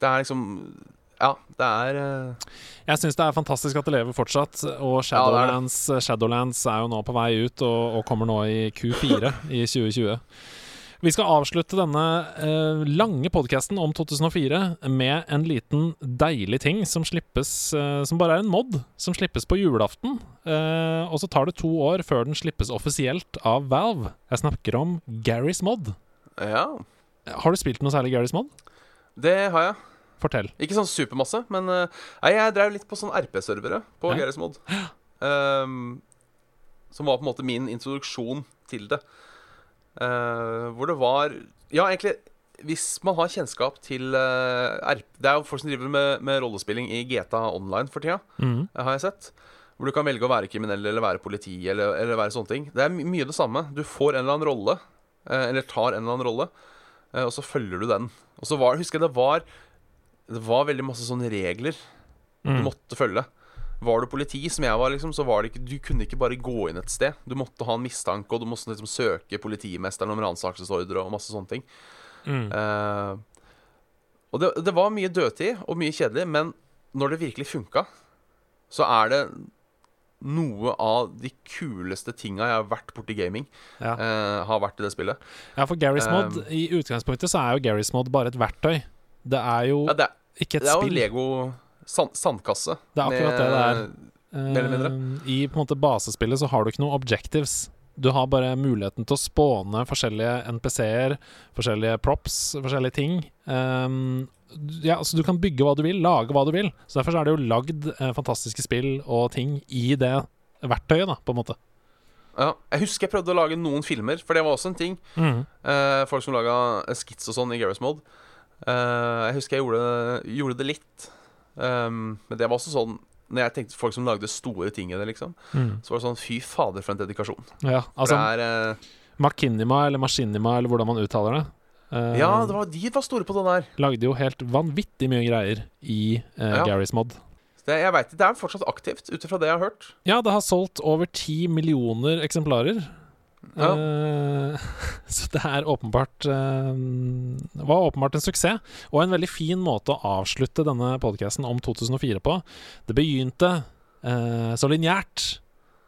Det er liksom Ja, det er uh... Jeg syns det er fantastisk at det lever fortsatt. Og Ja, det er det. Shadowlands, Shadowlands er jo nå på vei ut, og, og kommer nå i Q4 i 2020. Vi skal avslutte denne eh, lange podkasten om 2004 med en liten deilig ting som slippes eh, Som bare er en mod, som slippes på julaften. Eh, og så tar det to år før den slippes offisielt av Valve. Jeg snakker om Garys mod. Ja, Har du spilt noe særlig Garys mod? det har jeg. Fortell. Ikke sånn supermasse, men eh, Nei, jeg drev litt på sånn RP-servere på Ja. Garys Mod. Um, som var på en måte min introduksjon til det. Eh, hvor det var Ja, egentlig Hvis man har kjennskap til uh, RP Det er jo folk som driver med, med rollespilling i GTA Online for tida, Mhm. eh, har jeg sett. Hvor du kan velge å være kriminell eller være politi eller, eller være sånne ting. Det er my mye det samme. Du får en eller annen rolle, uh, eller tar en eller annen rolle, eh, og så følger du den. Og så var, husker jeg det var Det var veldig masse sånne regler du Mm. måtte følge. Var du politi, som jeg var, liksom, så var det ikke Du kunne ikke bare gå inn et sted. Du måtte ha en mistanke, og du måtte liksom søke politimesteren om ransakelsesordre og masse sånne ting. Mm. Uh, og det, det var mye dødtid og mye kjedelig, men når det virkelig funka, så er det noe av de kuleste tinga jeg har vært borti gaming, Ja. uh, har vært i det spillet. Ja, for Garys mod, uh, i utgangspunktet så er jo Garys mod bare et verktøy. Det er jo Ja, det, er- ikke et spill. det er jo spill. Lego sand, sandkasse. Det er akkurat det det er. mer eller mindre. Eh, I på en måte basespillet så har du ikke noe objectives. Du har bare muligheten til å spåne forskjellige NPC-er, forskjellige props, forskjellige ting. Um, ja, så du kan bygge hva du vil, lage hva du vil. Så Derfor så er det jo lagd eh, fantastiske spill og ting i det verktøyet, da, på en måte. Ja, jeg husker jeg prøvde å lage noen filmer, for det var også en ting. Eh, folk som laga skits og sånn i Gareth Mode. Eh, jeg husker jeg gjorde, gjorde det litt. Um, men det var også sånn Når jeg tenkte folk som lagde store ting i det, liksom, Mm. så var det sånn Fy fader, for en dedikasjon. Ja, altså det er uh, Makinima, eller Maskinima, eller hvordan man uttaler det. Uh, Ja, det var, de var store på det der. Lagde jo helt vanvittig mye greier i uh, Ja. Garys mod. Det, jeg vet, det er fortsatt aktivt, ut ifra det jeg har hørt. Ja, det har solgt over ti millioner eksemplarer. Ja. Uh, så det er åpenbart uh, var åpenbart en suksess, og en veldig fin måte å avslutte denne podkasten om 2004 på. Det begynte uh, så lineært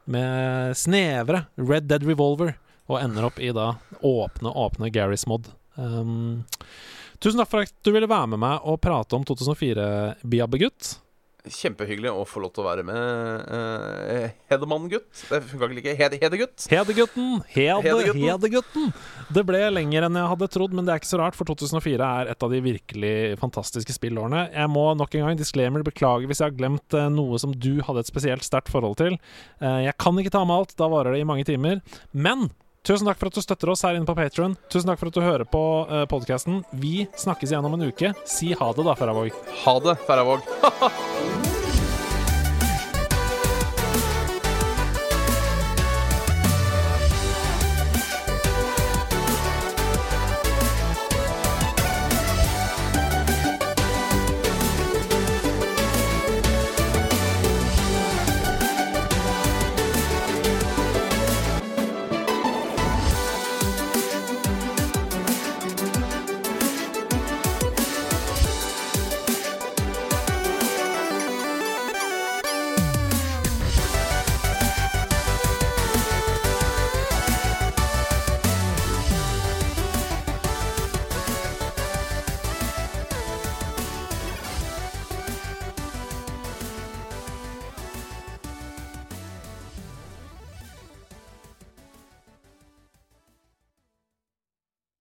med snevre Red Dead Revolver, og ender opp i da åpne, åpne Garys mod. Um, tusen takk for at du ville være med meg og prate om 2004, Biabbegutt. Kjempehyggelig å få lov til å være med uh, Hedemann-gutt. Det funka ikke like. Hede, hedegutt. Hedegutten! Hede, Hedegutten. Hedegutten! Det ble lenger enn jeg hadde trodd, men det er ikke så rart, for 2004 er et av de virkelig fantastiske spillårene. Jeg må nok en gang, disclaimer, beklage hvis jeg har glemt eh, noe som du hadde et spesielt sterkt forhold til. Uh, jeg kan ikke ta med alt, da varer det i mange timer. Men Tusen takk for at du støtter oss her inne på Patron. Tusen takk for at du hører på uh, podkasten. Vi snakkes igjen om en uke. Si ha det, da, Ferravåg. Ha det, Færøyvåg.